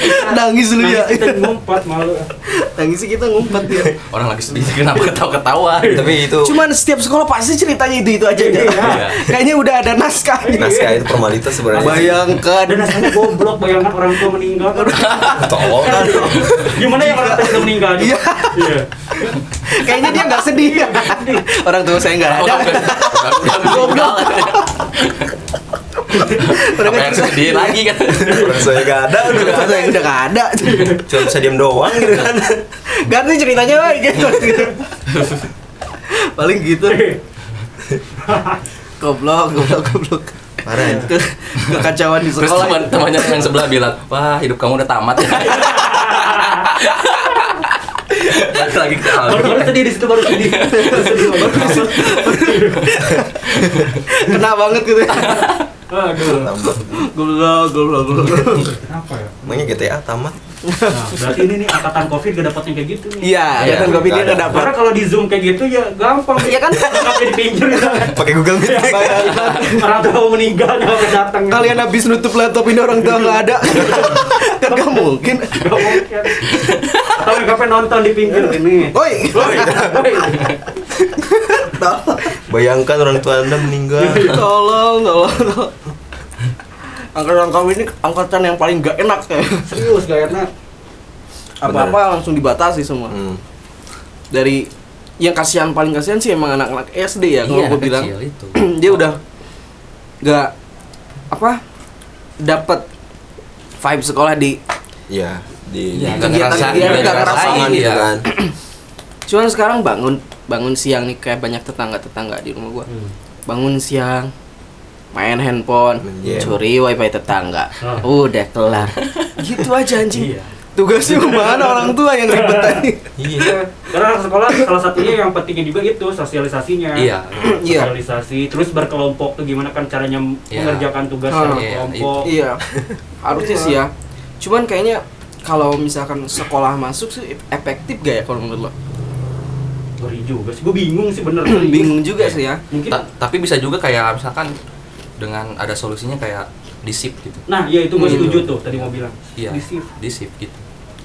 (laughs) Nangis lu ya. Nangis kita ngumpet malu. (laughs) Nangis sih kita ngumpet ya. Orang lagi sedih (laughs) kenapa ketawa-ketawa? Tapi itu cuman setiap sekolah pasti ceritanya itu itu aja Iya. aja kayaknya udah ada naskahnya naskah itu formalitas sebenarnya. Bayangkan. Dan rasanya goblok bayangkan orang tua meninggal. Tolong. Kan gimana ya orang tua meninggal? Iya. iya. Kayaknya dia nggak sedih. Orang tua saya nggak ada. Goblok Yang cerita- sedih lagi kan? Orang saya gak ada udah gak ada. udah nggak ada. Cuma bisa diem doang gitu. Kan ganti ceritanya woy gitu, paling gitu. Goblok goblok goblok. Parah ya. Ke- kekacauan di terus sekolah. teman-temannya yang sebelah bilang wah hidup kamu udah tamat ya. Balik lagi ke baru awal. baru sedih di situ baru sedih. Baru sedih baru. kena banget gitu aduh. Tambah goblok goblok goblok. Kenapa ya? Emangnya GTA tamat. Nah, berarti ini nih angkatan covid gak dapet yang kayak gitu nih. Iya Iya, kan kopi dia nggak nggak ada. dapat karena kalau di zoom kayak gitu ya gampang. Iya kan? Tapi di pinggir gitu kan. pakai Google Meet. Bayangkan. Orang tua meninggal nggak datang. Kalian habis nutup laptop ini orang tua nggak ada. Kan nggak mungkin. Gak mungkin. Atau kapan nonton di pinggir ini. Woi Woi, (laughs) woi. bayangkan orang tua anda meninggal (laughs) tolong tolong tolong. angkatan kami ini angkatan yang paling gak enak ya serius gak enak apa apa langsung dibatasi semua hmm. dari yang kasihan paling kasihan sih emang anak-anak SD ya kalau Iya, gue bilang itu (clears throat) dia udah nggak apa dapat vibe sekolah di Iya di Iya, nggak kegiatan ngerasain, dia nggak nggak ngerasain, ngerasain gitu iya. kan (clears throat) cuman sekarang bangun bangun siang nih kayak banyak tetangga tetangga di rumah gua. Bangun siang main handphone game. curi wifi tetangga. Ah. udah kelar. (laughs) Gitu aja anjing. Iya. tugasnya mana orang tua yang ribet tadi (laughs) iya. Karena anak sekolah salah satunya yang pentingnya juga itu sosialisasinya. Iya. (clears throat) Iya. sosialisasi terus berkelompok tuh gimana kan caranya Iya. mengerjakan tugas Ah, secara iya, kelompok. Iya. (laughs) Harusnya sih ya. Cuman kayaknya kalau misalkan sekolah masuk sih efektif gak ya kalau menurut lo Ngeri juga sih, gue bingung sih bener. (clears throat) Bingung juga sih ya. Mungkin, Ta- tapi bisa juga kayak misalkan dengan ada solusinya kayak disip gitu. Nah ya itu gue Hmm. setuju tuh tadi mau bilang. Iya Disip. disip gitu.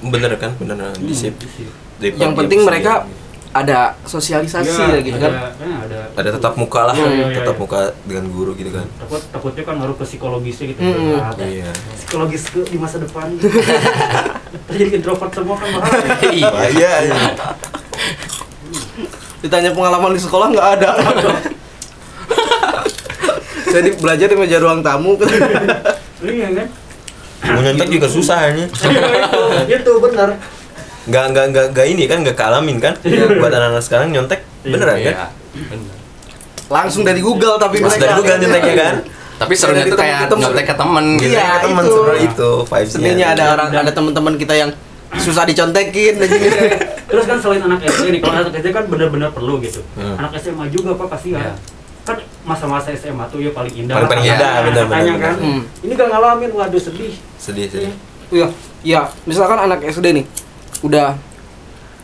Bener kan? Bener disip Disip. Yang penting mereka siang. ada sosialisasi Iya, ya gitu ada, kan eh, ada, ada tetap muka lah Iya, iya, iya, tetap iya. muka dengan guru gitu kan. Takut takutnya kan harus ke psikologisnya gitu. Mm-mm. berat. iya. psikologis ke di masa depan. (laughs) Terjadi introvert semua kan bahaya iya iya iya (laughs) Ditanya pengalaman di sekolah nggak ada. Jadi belajar di meja ruang tamu. Iya kan? Mau nyontek juga susah ini. Iya, itu benar. Nggak nggak nggak nggak ini kan nggak kealamin kan? Buat anak-anak sekarang nyontek beneran kan? Iya, bener. Langsung dari Google tapi Mas dari Google nyonteknya kan? Tapi serunya tuh kayak nyontek ke temen gitu. Iya, ke teman itu. sebenarnya itu vibes-nya. Seninya ada orang ada teman-teman kita yang susah dicontekin dan gini. Terus kan selain anak SD nih, kalau anak SD kan benar-benar perlu gitu. Hmm. Anak SMA juga apa kasihan. Iya. Kan masa-masa SMA tuh ya paling indah. Paling- paling indah, benar, kan. Hmm. Ini gak ngalamin, waduh sedih. Sedih sedih. Iya, iya. Misalkan anak SD nih, udah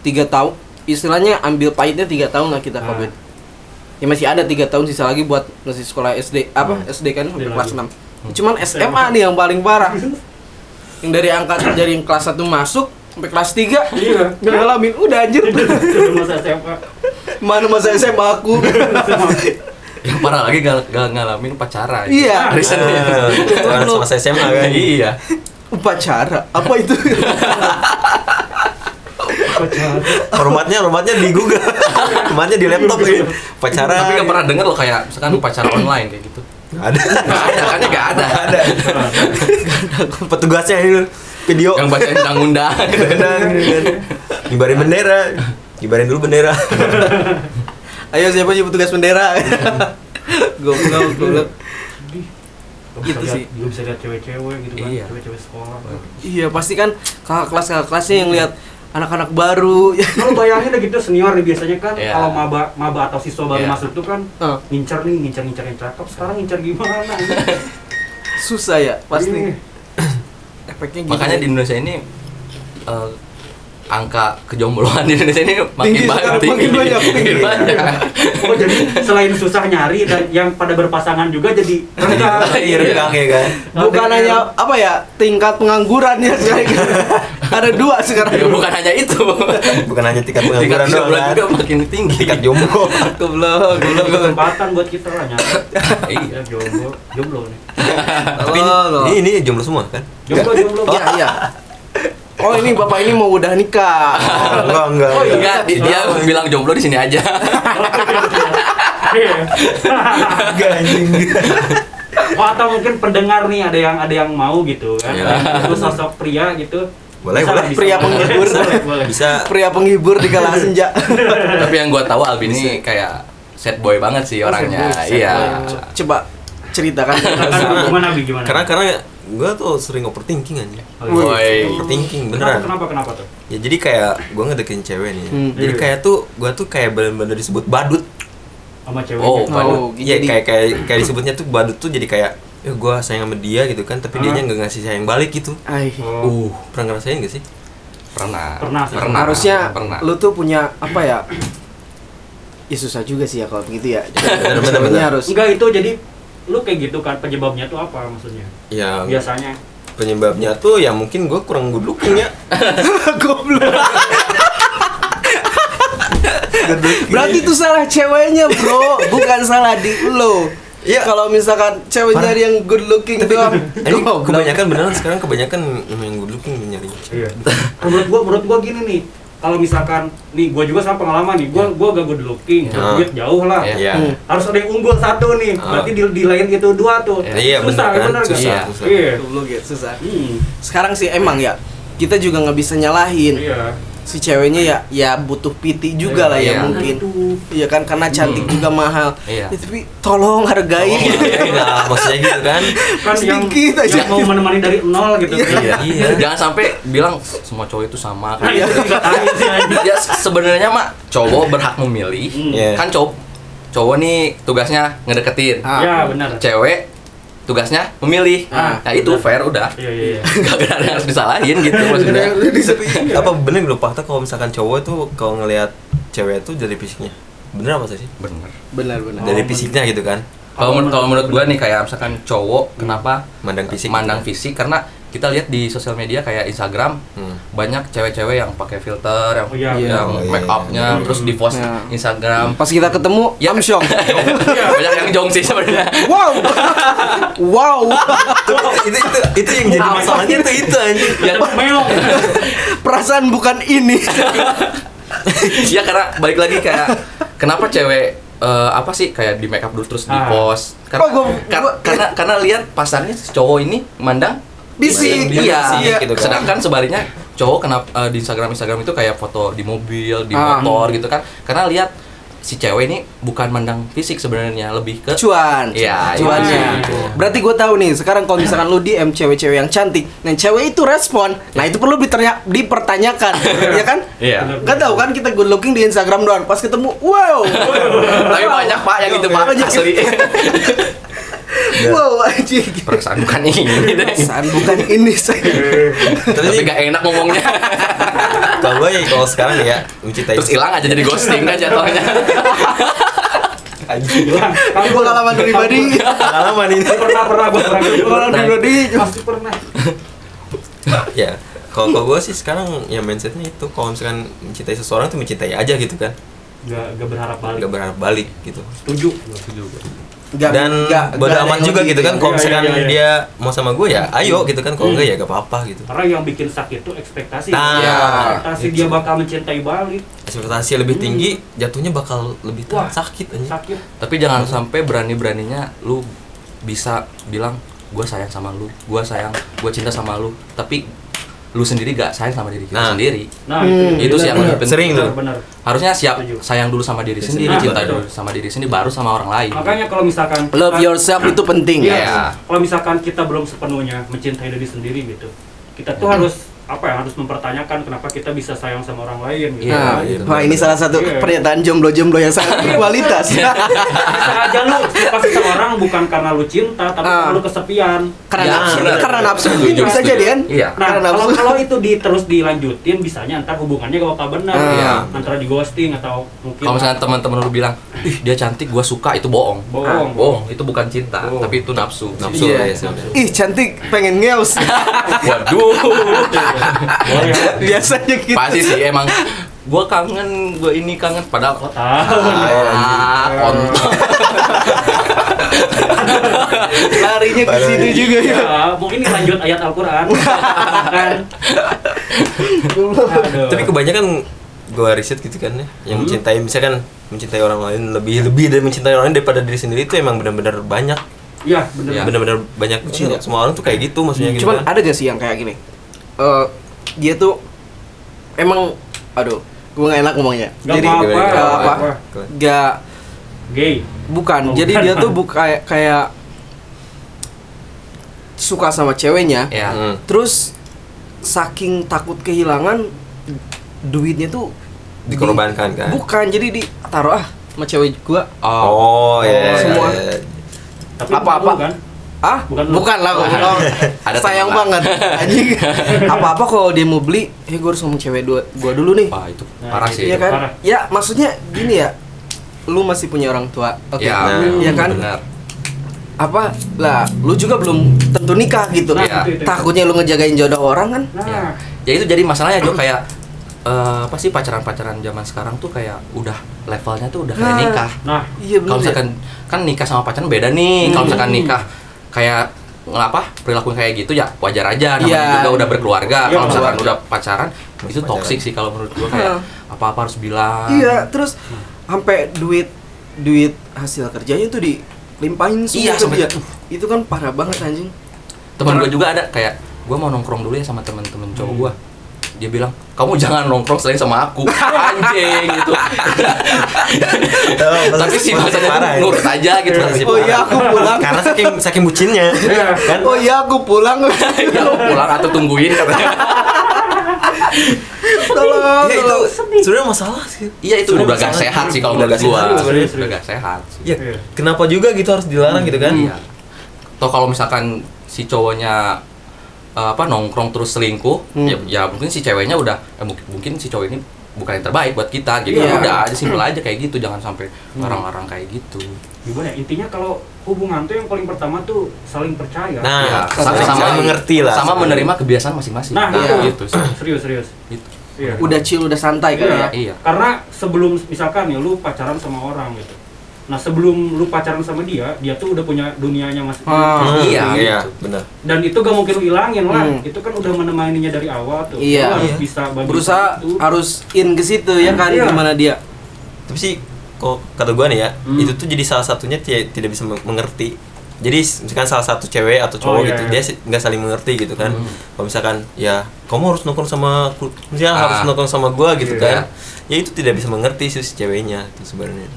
tiga tahun, istilahnya ambil pahitnya tiga tahun lah kita Ah. COVID. Ya masih ada tiga tahun sisa lagi buat masih sekolah SD apa Hmm. SD kan sampai SD kelas lagi. 6 Cuman SMA nih yang paling parah. (laughs) yang dari angkat dari yang kelas 1 masuk sampai kelas 3 Iya. ngalamin udah anjir Udah masa SMA. mana masa SMA aku Yang parah lagi gak, gak ngalamin pacaran. iya Recent Ah, Orang sama saya SMA kan? Iya. upacara apa itu Formatnya formatnya di Google. Formatnya di laptop gitu. Pacaran. Tapi gak pernah denger loh kayak misalkan pacara online kayak gitu. Nggak ada. Gak ada, kan gak ada. ada. Petugasnya itu video. Yang bacain undang-undang. (laughs) Kadang, kan. Ngibarin bendera. Ngibarin dulu bendera. (laughs) ayo siapa sih petugas bendera (laughs) goblok goblok Gak Gitu bisa sih. gak bisa lihat cewek-cewek gitu kan. Iya. Cewek-cewek sekolah. iya pasti kan kakak kelas kakak kelasnya yang lihat anak-anak baru Kalau bayangin udah gitu senior nih biasanya kan Iya. kalau maba maba atau siswa baru Iya. masuk tuh kan Ah, ngincer nih, ngincer ngincer yang cakep. Sekarang ngincer gimana? susah ya pasti Iya. Efeknya gitu Makanya di Indonesia ini eh, angka kejombloan di Indonesia ini makin Tinggi banyak, sekarang, tinggi, makin banyak, makin tinggi. banyak. Oh jadi selain susah nyari dan yang pada berpasangan juga jadi rendah. Iya, renggang ya kan. bukan hanya apa ya tingkat pengangguran ya sekarang (laughs) ada dua sekarang Ya, bukan hanya itu. Bukan hanya tingkat Tingkat pengangguran doang kejombloan kan. juga makin tinggi. Tingkat jomblo. (laughs) goblok goblok goblok kesempatan buat kita lah nyari. (laughs) Iya. Iya jomblo, jomblo nih. Tapi ini, ini jomblo semua kan? Jomblo jomblo. iya iya oh ini bapak ini mau udah nikah Oh, enggak enggak. Oh, iya. Enggak, di- dia bilang jomblo di sini aja. Iya. Enggak anjing. Oh atau mungkin pendengar nih ada yang ada yang mau gitu kan. Iya. Itu sosok pria gitu. Boleh, Bisa boleh. bisa. Pria penghibur. Boleh, boleh. Bisa pria penghibur di kala senja Tapi yang gua tahu Alvin ini kayak sad boy banget sih Oh, orangnya. boy, sad Iya. coba ceritakan Kan gimana gimana? karena karena gue tuh sering overthinking aja. Oh, iya. Boy. Overthinking Kenapa beneran. kenapa kenapa tuh? Ya jadi kayak gue ngedeketin cewek nih. Hmm. Jadi Iya. kayak tuh gue tuh kayak bener-bener disebut badut. Sama cewek Oh, gitu. badut. oh Iya jadi kayak kayak kayak disebutnya tuh badut tuh jadi kayak ya gue sayang sama dia gitu kan tapi Ah. dianya nggak ngasih sayang balik gitu. ay Oh. Uh, Pernah ngerasain gak sih? pernah. Pernah sih. harusnya pernah. lu tuh punya apa ya ya susah juga sih ya kalau begitu ya (laughs) Bener, bener, Ceweknya bener. harus Enggak itu jadi lu kayak gitu kan penyebabnya tuh apa maksudnya? Ya Biasanya penyebabnya tuh ya mungkin gue kurang good looking ya. (laughs) goblok berarti itu salah ceweknya bro bukan salah di lo Iya. kalau misalkan cewek Parah. nyari yang good looking doang Ini kebanyakan beneran sekarang kebanyakan yang good looking nyari. Iya. menurut gua menurut gua gini nih. Kalau misalkan nih gua juga sama pengalaman nih, gua gua gak good looking, Ya. duit jauh lah. Iya. Iya. Hmm. Harus ada yang unggul satu nih. Ah. Berarti di, di lain itu dua tuh. Iya, susah, bener kan? bener gak? Susah, Iya. susah. Iya. Goblok ya susah Hmm. sekarang sih emang ya kita juga nggak bisa nyalahin Iya. Si ceweknya ya ya butuh PT juga lah ya Iya. mungkin Itu. iya kan karena cantik Hmm. juga mahal Iya. Ya, tapi tolong hargai Iya, nah, maksudnya gitu kan. Kan yang, Sedikit aja. yang mau menemani dari nol gitu. kan. Iya, iya. Jangan sampai bilang semua cowok itu sama. Itu juga tahu sih anjing. ya se- sebenarnya mah cowok berhak memilih. Hmm. Iya. Kan cowok cowok nih tugasnya ngedeketin. Ah. Ya, benar. Cewek tugasnya memilih. Ah, nah, itu benar. fair udah. Iya, iya, iya. (laughs) Gak ada yang harus disalahin gitu maksudnya. apa bener lu fakta kalau misalkan cowok tuh kalau ngelihat cewek tuh dari fisiknya bener apa sih Bener. benar benar dari fisiknya gitu kan Kalau menurut kalau menurut gua nih kayak misalkan cowok kenapa mandang fisik mandang gitu. fisik karena kita lihat di sosial media kayak Instagram Hmm. banyak cewek-cewek yang pakai filter yang Oh, iya. yang Oh, iya, make upnya iya. terus di post Ya. Instagram pas kita ketemu Ya. Amsyong (laughs) banyak yang jong sih sebenarnya wow wow (laughs) itu itu itu yang jadi masalahnya tuh itu anjing ya, Meong. perasaan bukan ini (laughs) ya karena balik lagi kayak kenapa cewek eh, apa sih kayak di make up dulu terus di Ah. post karena, Oh, gua- kar- gua- karena karena lihat pasarnya cowok ini mandang Bisik. iya Bisik, gitu kan. sedangkan sebaliknya cowok kenapa eh, di Instagram Instagram itu kayak foto di mobil di Ah. motor gitu kan karena lihat si cewek ini bukan mandang fisik sebenarnya lebih ke cuan Iya, cuannya iya. berarti gue tahu nih sekarang kalau misalkan lu DM cewek-cewek yang cantik nah cewek itu respon nah itu perlu diternya- dipertanyakan (laughs) ya kan iya Kan tahu kan kita good looking di Instagram doang pas ketemu wow (laughs) tapi banyak pak yang itu pak Banyak. (laughs) asli wow anjing perasaan bukan ini (laughs) Perasaan bukan ini saya Tapi gak enak ngomongnya. (laughs) Kalau gue ya, kalau sekarang ya mencintai terus hilang aja jadi ghosting kan jatuhnya. Anjing. Hilang. Ini pengalaman pribadi. Pengalaman ini. Pernah pernah gue pernah. pengalaman pribadi. Pasti pernah. ya kalau kalau gue sih sekarang ya mindsetnya itu kalau misalkan mencintai seseorang tuh mencintai aja gitu kan. Gak, gak berharap balik. nggak berharap balik gitu. Setuju. Nggak- dan nggak- bodo amat juga gitu kan kalau Iya, misalkan iya, iya. dia mau sama gue ya ayo gitu kan kalau Hmm. enggak ya gak apa-apa gitu Karena yang bikin sakit itu ekspektasi. Nah, Iya. ekspektasi dia bakal mencintai balik. ekspektasi lebih Hmm. tinggi jatuhnya bakal lebih Wah. sakit aja Sakit. tapi jangan sampai berani beraninya lu bisa bilang gue sayang sama lu gue sayang gue cinta sama lu tapi lu sendiri gak sayang sama diri kita Nah. sendiri Nah, Hmm, itu sih yang benar, lebih penting Sering tuh. Harusnya siap sayang dulu sama diri sendiri Nah, cinta betul. dulu sama diri sendiri baru sama orang lain Makanya kalau misalkan love yourself itu penting Iya. Iya. Kalau misalkan kita belum sepenuhnya mencintai diri sendiri gitu, kita tuh harus apa ya harus mempertanyakan kenapa kita bisa sayang sama orang lain gitu. Iya, Nah, iya, wah ini salah satu Iya. pernyataan jomblo-jomblo yang sangat berkualitas. (laughs) Bisa aja lu suka seseorang bukan karena lu cinta, tapi Ah. karena lu kesepian. karena Ya, nafsu, karena nafsu Setuju, bisa jadi kan? Iya. Nah, Karena kalau nafsu. kalau itu di, terus dilanjutin, bisanya ntar hubungannya gak bakal benar. Ah. Iya. Antara di ghosting atau mungkin kalau misalnya teman-teman lu bilang ih dia cantik gue suka itu bohong Bohong. bohong itu bukan cinta Bohong. tapi itu nafsu nafsu Iya. ya sebenarnya. Ih cantik, pengen ngeus. (laughs) waduh (laughs) boleh ya. Biasanya gitu. pasti sih emang gue kangen gue ini kangen padahal Oh, ah kontol Larinya ke situ juga ya. Ya, mungkin lanjut ayat Al-Qur'an. kan. Tapi kebanyakan gue riset gitu kan ya yang Hmm. mencintai misalkan mencintai orang lain lebih lebih dari mencintai orang lain daripada diri sendiri itu emang benar-benar banyak Iya, benar. Iya. benar-benar banyak Iya. semua orang tuh kayak gitu maksudnya gitu Cuman kan. ada gak sih yang kayak gini? Eh dia tuh emang aduh, gue gak enak ngomongnya. Gak Jadi apa-apa. gak gak apa. apa-apa. Gak Gay. bukan. Oh, Jadi bukan. dia tuh (laughs) bu kayak kayak suka sama ceweknya. ya Hmm. Terus saking takut kehilangan duitnya tuh di- dikorbankan kan Bukan, jadi ditaruh ah sama cewek gua. oh oh, ya semua. Tapi Apa-apa. bukan lu kan? Ah, Bukan bukan, lah kok. Ada Ada sayang banget. Anjing. Apa-apa kalau dia mau beli, ya gua harus ngomong cewek dua, gua dulu nih. wah itu Nah, parah iya, sih Iya kan? parah. Ya, maksudnya gini ya. Lu masih punya orang tua. Oke. ya Nah, Iya kan? benar Apa? Lah, lu juga belum tentu nikah gitu. Nah, Iya. itu, itu, itu. Takutnya lu ngejagain jodoh orang kan? Nah, ya. ya itu jadi masalahnya Jo kayak eh, apa sih pacaran-pacaran zaman sekarang tuh kayak udah levelnya tuh udah kayak Nah. nikah nah, Iya benar. kalau misalkan kan nikah sama pacaran beda nih kalau misalkan Hmm. nikah kayak ngapa perilaku kayak gitu ya wajar aja namanya Iya. juga udah berkeluarga Iya, kalau misalkan udah pacaran itu pacaran. toksik sih kalau menurut gua kayak Heeh. apa-apa harus bilang Iya, terus sampai duit duit hasil kerjanya tuh dilimpahin semua Iya, ke sampai- dia. Itu kan parah banget anjing. teman gua juga ada kayak gua mau nongkrong dulu ya sama temen-temen cowok gua dia bilang kamu jangan nongkrong selain sama aku (laughs) anjing gitu tapi sih bahasanya ya. nurut aja gitu Oh iya, aku pulang. karena saking saking bucinnya (laughs) kan Oh iya, aku pulang. (laughs) ya pulang atau tungguin katanya Tolong. ya itu sebenarnya masalah sih iya itu Sebenarnya udah gak sehat sih kalau Udah gak gua sehat, udah gak sehat sih. ya Iya. kenapa juga gitu harus dilarang gitu kan Iya. Atau kalau misalkan si cowoknya eh, apa nongkrong terus selingkuh, Hmm. ya, ya mungkin si ceweknya udah eh, mungkin, mungkin si cowok ini bukan yang terbaik buat kita gitu. Iya. Udah aja simpel aja kayak gitu, jangan sampai larang-larang kayak gitu. gimana ya? Intinya kalau hubungan tuh yang paling pertama tuh saling percaya. nah Ya, saling, saling mengerti lah Sama menerima kebiasaan masing-masing. Nah, Iya. itu gitu serius serius. Gitu. Iya. Udah chill, udah santai kan Iya. ya. Iya. Karena sebelum misalkan ya lu pacaran sama orang gitu. Nah, sebelum lu pacaran sama dia, dia tuh udah punya dunianya masing Ah, Hmm, Iya, iya gitu. benar Dan itu gak mungkin lu ilangin lah. Hmm. Itu kan udah menemaninya dari awal tuh. Iya. Lu harus Iya. bisa bagi Berusaha itu. harus in ke situ ya kan Iya. gimana dia. tapi sih kok kata gua nih ya Hmm. itu tuh jadi salah satunya ti- tidak bisa meng- mengerti jadi misalkan salah satu cewek atau Oh, cowok iya, gitu iya. dia nggak saling mengerti gitu kan Hmm. kalau misalkan ya kamu harus nongkrong sama misalnya Ah. harus nongkrong sama gua gitu Iya. kan ya itu tidak bisa mengerti sih si ceweknya itu sebenarnya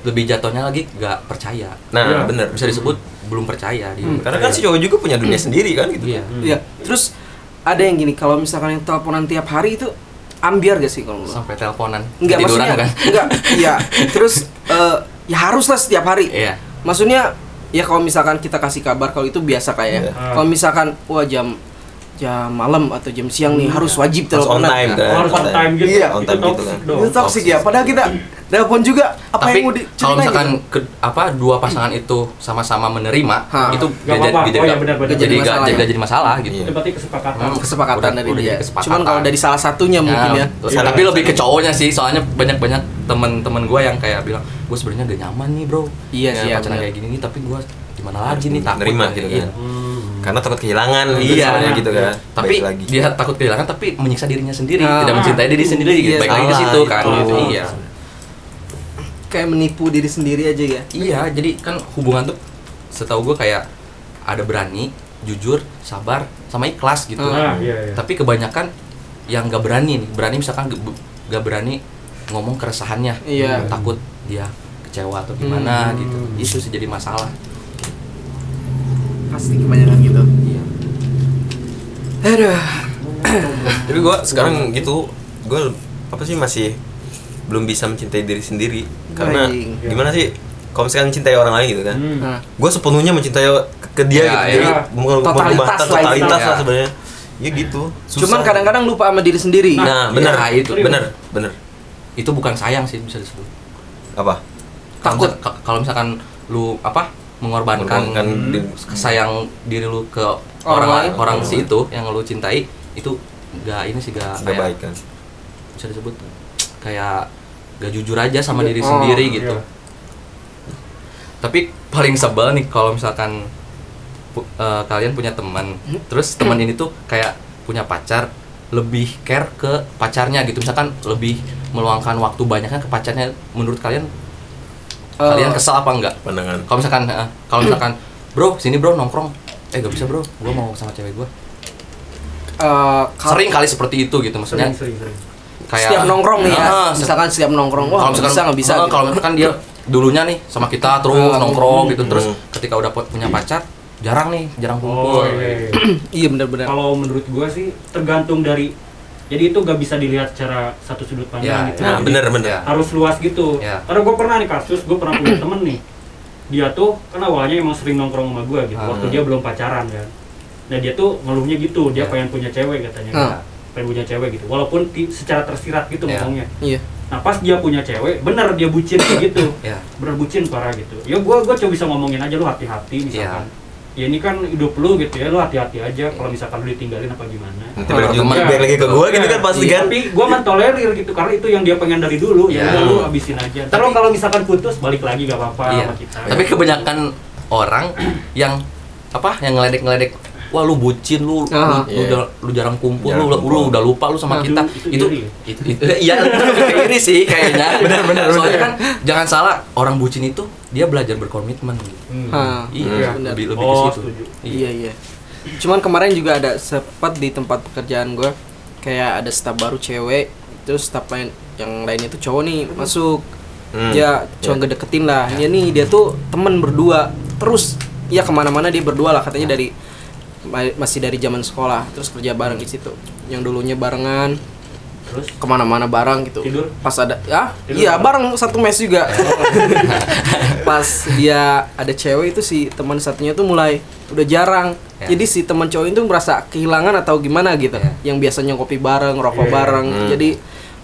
lebih jatuhnya lagi nggak percaya nah Iya. bener bisa disebut belum percaya dia Hmm. karena kan si cowok juga punya dunia sendiri kan gitu iya Hmm. Iya. Terus ada yang gini, kalau misalkan yang teleponan tiap hari itu ambiar gak sih kalau sampai teleponan Enggak maksudnya kan enggak. (laughs) Iya. Terus eh, ya haruslah setiap hari. iya Maksudnya ya kalau misalkan kita kasih kabar kalau itu biasa kayak Iya. kalau misalkan wah jam jam malam atau jam siang nih harus wajib harus on teleponan. time kan Oh, harus on time gitu. Iya. On Itu time gitu kan. Itu toxic ya. Padahal kita telepon juga apa tapi yang mau kalau diceritain misalkan gitu. ke, apa dua pasangan itu sama-sama menerima Ha. itu Nggak apa-apa. Oh, iya, benar, benar. jadi Jadi masalah jadi, ya? jadi masalah gitu Iya. Itu berarti kesepakatan. Hmm. kesepakatan Udah- dari udah dia. jadi kesepakatan. Cuman kalau dari salah satunya mungkin ya. terus Iya. tapi lebih ke cowoknya sih soalnya banyak banyak teman-teman gue yang kayak bilang gue sebenarnya gak nyaman nih bro Iya sih, ya, pacaran kayak gini nih tapi gue gimana lagi nih takut Nerima Iya. gitu kan. Hmm. karena takut kehilangan Iya. misalnya gitu kan tapi Baik lagi dia takut kehilangan tapi menyiksa dirinya sendiri Ah. tidak mencintai diri sendiri gitu Iya, baik lagi ke situ kan itu. gitu. iya Kayak menipu diri sendiri aja ya. iya jadi kan hubungan tuh setahu gue kayak ada berani jujur sabar sama ikhlas gitu Nah, iya, iya. tapi kebanyakan yang gak berani nih berani misalkan gak, gak berani ngomong keresahannya Iya. takut dia kecewa atau gimana Hmm. gitu itu sih jadi masalah Pasti kebanyakan gitu. iya Aduh. tapi gue sekarang gitu gue apa sih masih belum bisa mencintai diri sendiri karena Anjing. gimana sih kalau misalkan mencintai orang lain gitu kan Hmm. Nah, gue sepenuhnya mencintai ke, ke dia Ya, gitu ya. jadi bukan Totalitas bukan lah totalitas itu. lah sebenarnya ya gitu Susah. Cuman kadang-kadang lupa sama diri sendiri. nah benar Ya, itu. benar benar itu bukan sayang sih bisa disebut apa Takut. kalau misalkan lu apa mengorbankan, Mengorbankan diri. sayang diri lu ke Orang orang lain. orang, si itu yang lu cintai itu gak ini sih gak kayak baik kan bisa disebut kayak gak jujur aja sama diri Oh, sendiri iya. gitu. Tapi paling sebel nih kalau misalkan pu- eh, kalian punya teman terus (clears throat) teman ini tuh kayak punya pacar lebih care ke pacarnya gitu. Misalkan lebih meluangkan waktu banyaknya ke pacarnya menurut kalian Eh, kalian kesel apa enggak? Pandangan. Kalau misalkan eh, kalau misalkan bro sini bro nongkrong. Eh gak bisa bro. Gua mau sama cewek gua. Eh, kalau- sering kali seperti itu gitu maksudnya. Sering, sering, sering. Kayak setiap nongkrong nih ya. Ah, se- misalkan setiap nongkrong, wah kalau misalkan bisa nggak bisa. eh, gitu. kalau misalkan dia dulunya nih sama kita terus Hmm. nongkrong gitu terus Hmm. ketika udah pu- punya pacar jarang nih jarang Oh, kumpul iya, iya. iya (clears throat) benar-benar. Kalau menurut gua sih tergantung dari jadi itu gak bisa dilihat secara satu sudut pandang Ya, gitu. nah Jadi benar benar Ya. Harus luas gitu. Ya. Karena gua pernah nih kasus, gua pernah punya temen nih. Dia tuh kan awalnya emang sering nongkrong sama gua gitu. Ah. Waktu dia belum pacaran kan. Nah dia tuh ngeluhnya gitu, dia Ya. pengen punya cewek katanya. Ah. Pengen punya cewek gitu. Walaupun ti- secara tersirat gitu Ya. ngomongnya. Iya. Nah pas dia punya cewek, bener dia bucin kayak gitu. (coughs) ya bener bucin parah gitu ya gua gua coba bisa ngomongin aja lu hati-hati misalkan ya ini kan hidup lu gitu ya lu hati-hati aja kalau misalkan lu ditinggalin apa gimana nanti balik teman- juga balik lagi ke gua gitu kan pasti Iya, kan tapi gua mentolerir gitu karena itu yang dia pengen dari dulu ya Iya. udah lu habisin aja Tapi- kalau misalkan putus balik lagi gak apa-apa iya sama kita tapi kebanyakan orang yang apa yang ngeledek-ngeledek wah lu bucin lu lu, Ah. lu, Iya. udah- lu jarang kumpul Jarang lu, lu kumpul. udah lupa lu sama Ah, kita itu- itu itu itu, (laughs) itu, iya iri sih kayaknya (laughs) Benar, benar, soalnya benar. kan jangan salah orang bucin itu dia belajar berkomitmen gitu. Hmm. Ah, iya benar. lebih lebih Oh, ke situ setuju. Iya iya. Cuman kemarin juga ada sempat di tempat pekerjaan gue kayak ada staf baru cewek, terus staf lain yang lainnya tuh cowok nih masuk. Hmm. Dia coba ngedeketin lah. Dia nih dia tuh temen berdua. Terus ya ke mana-mana dia berdua lah katanya dari masih dari zaman sekolah terus kerja bareng di situ. Yang dulunya barengan terus ke mana-mana bareng gitu. Tidur? Pas ada ya Tidur iya bareng? satu mes juga. (laughs) (laughs) Pas dia ada cewek itu si teman satunya tuh mulai udah jarang. Ya. Jadi si teman cowok itu merasa kehilangan atau gimana gitu. Ya. Yang biasanya kopi bareng, rokok Iya. bareng. Hmm. Jadi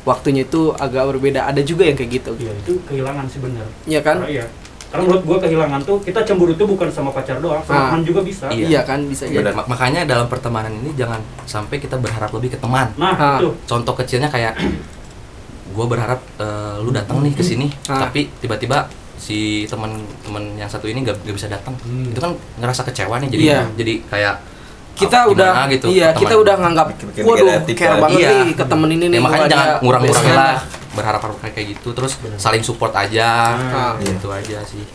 waktunya itu agak berbeda. Ada juga yang kayak gitu. ya itu kehilangan sih bener Iya kan? Karena iya karena menurut gua kehilangan tuh kita cemburu tuh bukan sama pacar doang sama Ah. teman juga bisa Iya. Iya kan bisa Iya, jadi. mak- makanya dalam pertemanan ini jangan sampai kita berharap lebih ke teman nah Ah. itu contoh kecilnya kayak (clears throat) gue berharap eh, lu datang nih ke sini Ah. tapi tiba-tiba si teman-teman yang satu ini gak, bisa datang Hmm. itu kan ngerasa kecewa nih jadi Iya. jadi kayak Kita apa, udah gimana gitu iya, kita udah nganggap waduh care banget Iya. nih ke temen ini Ya, nih. makanya wah, jangan ngurang-ngurangin lah berharap harap kayak gitu terus saling support aja Ah. gitu aja sih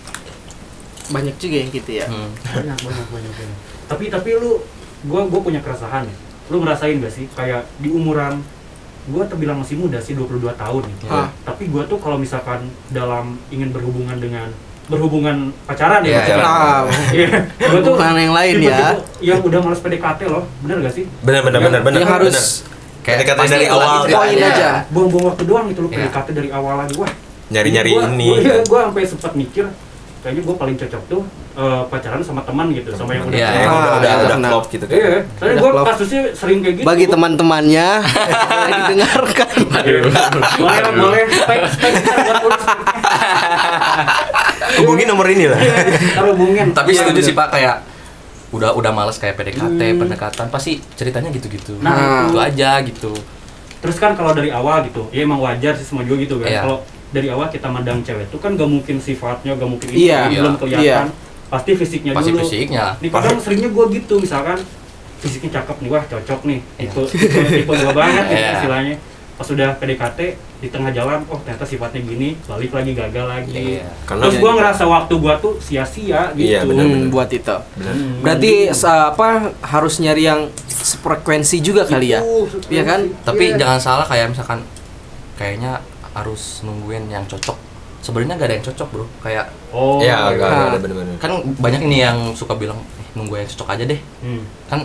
banyak juga yang gitu ya Hmm. banyak banyak banyak banyak tapi tapi lu gua gua punya keresahan ya lu ngerasain gak sih kayak di umuran gua terbilang masih muda sih 22 tahun nih Ah. tapi gua tuh kalau misalkan dalam ingin berhubungan dengan berhubungan pacaran ya Iya, pacaran. Ah, Iya, (laughs) gua tuh Hubungan yang lain ya. yang udah males PDKT loh bener gak sih benar benar benar benar yang harus Kayak kata pasti dari awal, poin aja. buang-buang waktu doang gitu Iya. PDKT dari awal lagi wah nyari nyari gua, ini gua, (laughs) gua sampai sempat mikir kayaknya gua paling cocok tuh eh, pacaran sama teman gitu sama yang udah Iya. Yang Ah, udah udah iya, udah klop gitu kan Iya, soalnya Udah gue kasusnya sering kayak gitu. bagi teman-temannya (laughs) boleh didengarkan boleh boleh. Spek, spek, tulis. Hubungi nomor ini lah Ntar hubungin. (laughs) tapi Iya, setuju sih pak kayak udah udah males kayak PDKT Hmm. pendekatan pasti ceritanya gitu-gitu Nah, itu itu. aja gitu Terus kan kalau dari awal gitu, ya emang wajar sih semua juga gitu kan. Iya. Kalau dari awal kita mandang cewek itu kan gak mungkin sifatnya, gak mungkin ini, Iya, belum iya, kelihatan. Pasti fisiknya pasti dulu. fisiknya Nih kadang seringnya gue gitu, misalkan fisiknya cakep nih, wah cocok nih. Iya. Itu tipe, gue banget gitu (laughs) Iya. istilahnya. Pas sudah PDKT di tengah jalan, oh ternyata sifatnya gini, balik lagi gagal lagi. Iya. Karena Terus gue ngerasa waktu gue tuh sia-sia gitu. Iya, benar. Hmm, buat itu Benar. Hmm. berarti apa harus nyari yang sefrekuensi juga kali ya Iya kan? tapi Iya. jangan salah kayak misalkan kayaknya harus nungguin yang cocok sebenarnya gak ada yang cocok bro kayak Oh, ya iya. enggak Ah. ada benar-benar kan banyak nih yang suka bilang eh, nunggu yang cocok aja deh Hmm. kan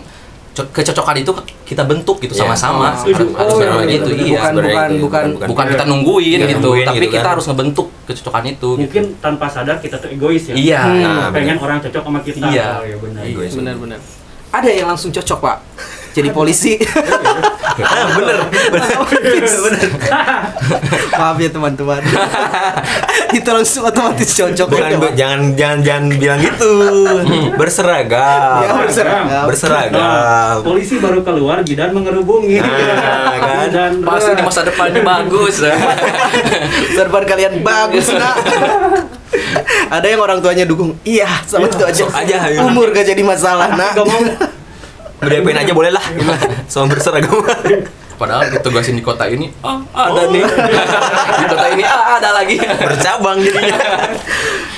kecocokan itu kita bentuk gitu Iya. sama-sama Oh, harus, Oh, benar iya, gitu benar, iya bukan sebenarnya bukan bukan Bukan. bukan kita nungguin Iya, gitu nungguin tapi gitu kita kan. harus ngebentuk kecocokan itu gitu. Mungkin tanpa sadar kita tuh egois ya. iya Hmm. Nah, pengen orang cocok sama kita. Iya. Oh, ya benar. Egois. benar-benar ada yang langsung cocok pak jadi polisi. Ah bener. Bener. Maaf ya teman-teman. Itu langsung otomatis cocok. Bukan Pak. jangan jangan jangan bilang gitu. Berseragam Ya, berseragam. berseragam Nah, polisi baru keluar Jidan mengerubungi. Nah, kan. Dan pasti di masa depannya bagus. Serban kalian bagus nak. Ada yang orang tuanya dukung iya sama itu aja. Aja, ya. umur gak jadi masalah nak. Gak mau. Apain aja boleh lah. Sama berseragam padahal ditugasin di kota ini ah ada nih. (laughs) Di kota ini ah ada lagi. Bercabang jadinya.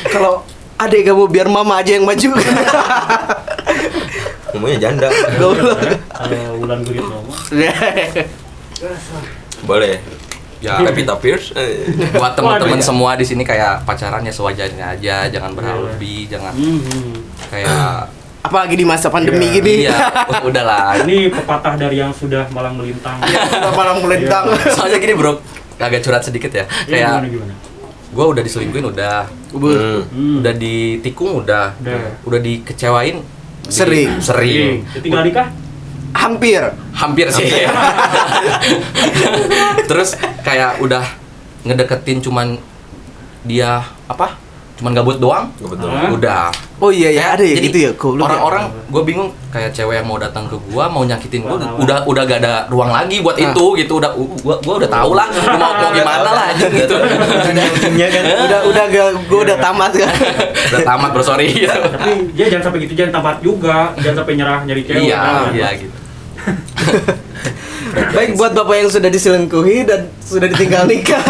Kalau adek kamu biar mama aja yang maju. (laughs) Ngomongnya janda. Goblok. Kalau Wulan Gurit ngomong. boleh. Ya. Pevita Pierce. Eh, buat teman-teman semua di sini kayak pacaran ya sewajarnya aja jangan berharap Iya. jangan Hmm. kayak apalagi di masa pandemi Iya. gini iya udahlah (laughs) Ini pepatah dari yang sudah malang melintang. Udah malam melintang soalnya gini bro agak curhat sedikit ya Iya, kayak gimana gimana? gue udah diselingkuhin udah hmm. Hmm. udah ditikung udah Udah. udah dikecewain di- Sering. sering Tinggal nikah? hampir hampir sih (laughs) terus kayak udah ngedeketin cuman dia apa cuman gabut doang betul Hah? udah oh iya ya ada ya Jadi, gitu ya goblok ya. orang-orang gue bingung kayak cewek yang mau datang ke gua mau nyakitin gua Wah, udah udah gak ada ruang lagi buat Ah. itu gitu udah gua gua udah tahu lah mau mau gimana lah anjing gitu ujungnya (laughs) kan udah udah gak gue udah tamat kan udah tamat bro sorry. Tapi dia jangan sampai gitu, jangan tamat juga, jangan sampai nyerah nyari cewek. iya kan? iya gitu (laughs) baik buat bapak yang sudah diselingkuhi dan sudah ditinggal nikah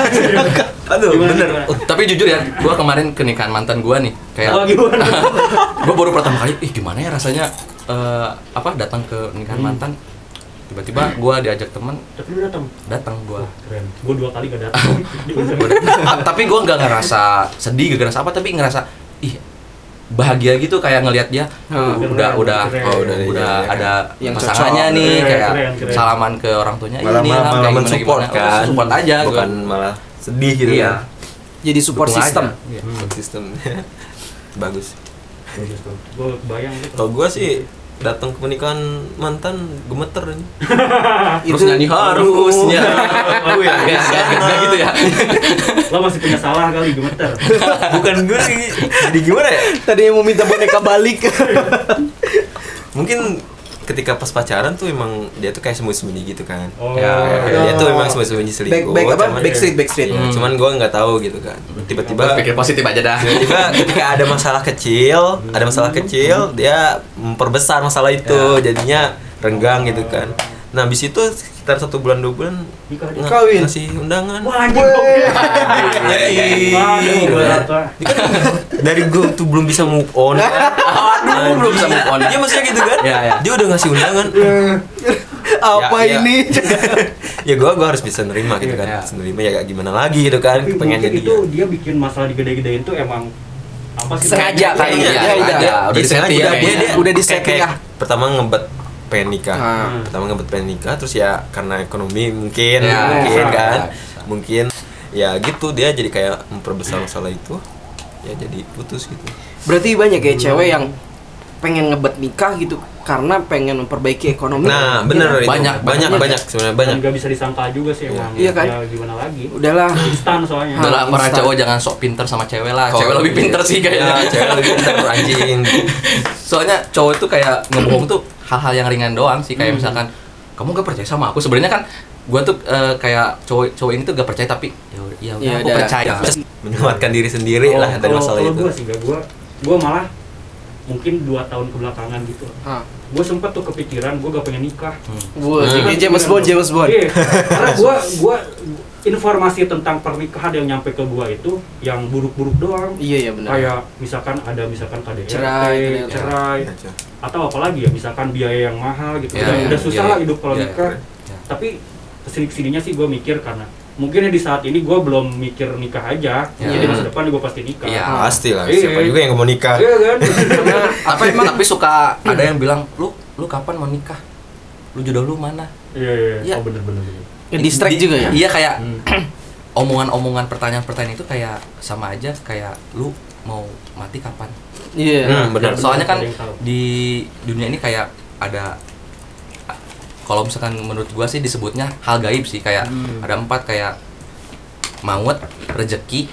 (laughs) aduh Gimana, bener gimana? Oh, tapi jujur ya gua kemarin ke nikahan mantan gua nih kayak Oh, gimana? (laughs) gue baru pertama kali ih gimana ya rasanya eh, apa datang ke nikahan Hmm. mantan tiba-tiba gue diajak temen Tapi lu datang. datang gue Keren. Gue dua kali gak datang. tapi gue nggak ngerasa sedih gak ngerasa apa tapi ngerasa ih bahagia gitu kayak ngelihat dia Hmm, udah keren, udah keren. Oh, udah, udah iya, iya. ada Yang pasangannya nih Keren, kayak keren, keren. salaman ke orang tuanya malah ini malah, lah, malah kayak mensupport kan Oh, support aja gua. bukan malah sedih gitu iya kan jadi support Dukung aja. system Iya. support system (laughs) bagus Gue kebayang gitu. kalau gua sih datang ke pernikahan mantan gemeter ini. (laughs) Terus nyanyi harusnya. (laughs) Oh, iya. Nggak, nggak, nggak gitu ya. (laughs) Lo masih punya salah kali gemeter. bukan gue sih. Jadi gimana ya? Tadi yang mau minta boneka balik. Mungkin ketika pas pacaran tuh emang dia tuh kayak sembunyi-sembunyi gitu kan. Oh. Ya, Kayak dia tuh emang sembunyi-sembunyi back selingkuh back apa? cuman- backstreet backstreet. Ya, Hmm. cuman gue nggak tahu gitu kan. Tiba-tiba pikir positif aja dah. Tiba-tiba ketika ada masalah kecil ada masalah kecil dia memperbesar masalah itu. Jadinya renggang gitu kan. Nah habis itu sekitar satu bulan dua bulan dia. Kawin. ngasih undangan Wah, anjing. Iya. Pak. dari gue tuh belum bisa move on Aduh, belum bisa move on. Iya maksudnya gitu kan Iya, iya. dia udah ngasih undangan Apa Ya, ya. ini? (laughs) ya gue gue harus bisa nerima gitu kan Iya. bisa nerima ya gimana lagi gitu kan Tapi pengen jadi itu dia bikin masalah digede-gedein tuh emang apa sih? Sengaja kali Iya, ya. iya, Dia iya. udah Udah sengaja ya, dia, dia Udah kayak lah. pertama ngebet pengen nikah Ah. pertama ngebet pengen nikah terus ya karena ekonomi mungkin Ya, mungkin bisa, kan bisa, bisa. mungkin ya gitu dia jadi kayak memperbesar masalah itu ya jadi putus gitu Berarti banyak ya cewek yang pengen ngebet nikah gitu karena pengen memperbaiki ekonomi. nah Iya bener kan? itu Banyak, banyak banyak. banyak sebenarnya Dan banyak nggak bisa disangka juga sih emang. Iya kan? Ya gimana lagi? Udahlah. Instan soalnya. Ah, Udah lah, para instan. cowok jangan sok pinter sama cewek lah. Cewek lebih pinter sih ya, kayaknya. cewek lebih pintar anjing (laughs) Soalnya cowok itu kayak ngebohong tuh hal-hal yang ringan doang sih. Kayak Hmm. misalkan kamu gak percaya sama aku. Sebenarnya kan gua tuh eh, kayak cowok cowok ini tuh gak percaya tapi ya udah ya udah Ya aku udah. percaya. (laughs) menyelamatkan diri sendiri lah dari masalah itu Gue sih gue, gue malah mungkin dua tahun kebelakangan gitu. Gue sempet tuh kepikiran gue gak pengen nikah. Wah, Hmm. ini James Bond, James Bond. Iya, karena gue (laughs) gue informasi tentang pernikahan yang nyampe ke gue itu yang buruk-buruk doang. Iya ya benar. Kayak misalkan ada misalkan KDRT, Cerai, cerai, atau apalagi ya misalkan biaya yang mahal gitu. Iya, udah, iya, udah susah iya, lah hidup kalau iya, nikah. iya. Tapi ke sini ke sininya sih gue mikir karena mungkin ya di saat ini gue belum mikir nikah aja. Iya. Jadi masa depan gue pasti nikah. Iya. pasti lah Iya. siapa juga yang mau nikah Iya kan? (laughs) tapi (laughs) emang tapi suka ada yang bilang lu lu kapan mau nikah? Lu jodoh lu mana? Iya, iya, Iya. Oh bener bener. bener. Nge-distract Di- juga ya? Iya kayak Hmm. (clears throat) omongan-omongan pertanyaan-pertanyaan itu kayak sama aja kayak lu mau mati kapan? Iya. Hmm, benar. Soalnya kan di dunia ini kayak ada kalau misalkan menurut gua sih disebutnya hal gaib sih kayak Hmm. ada empat kayak maut, rezeki,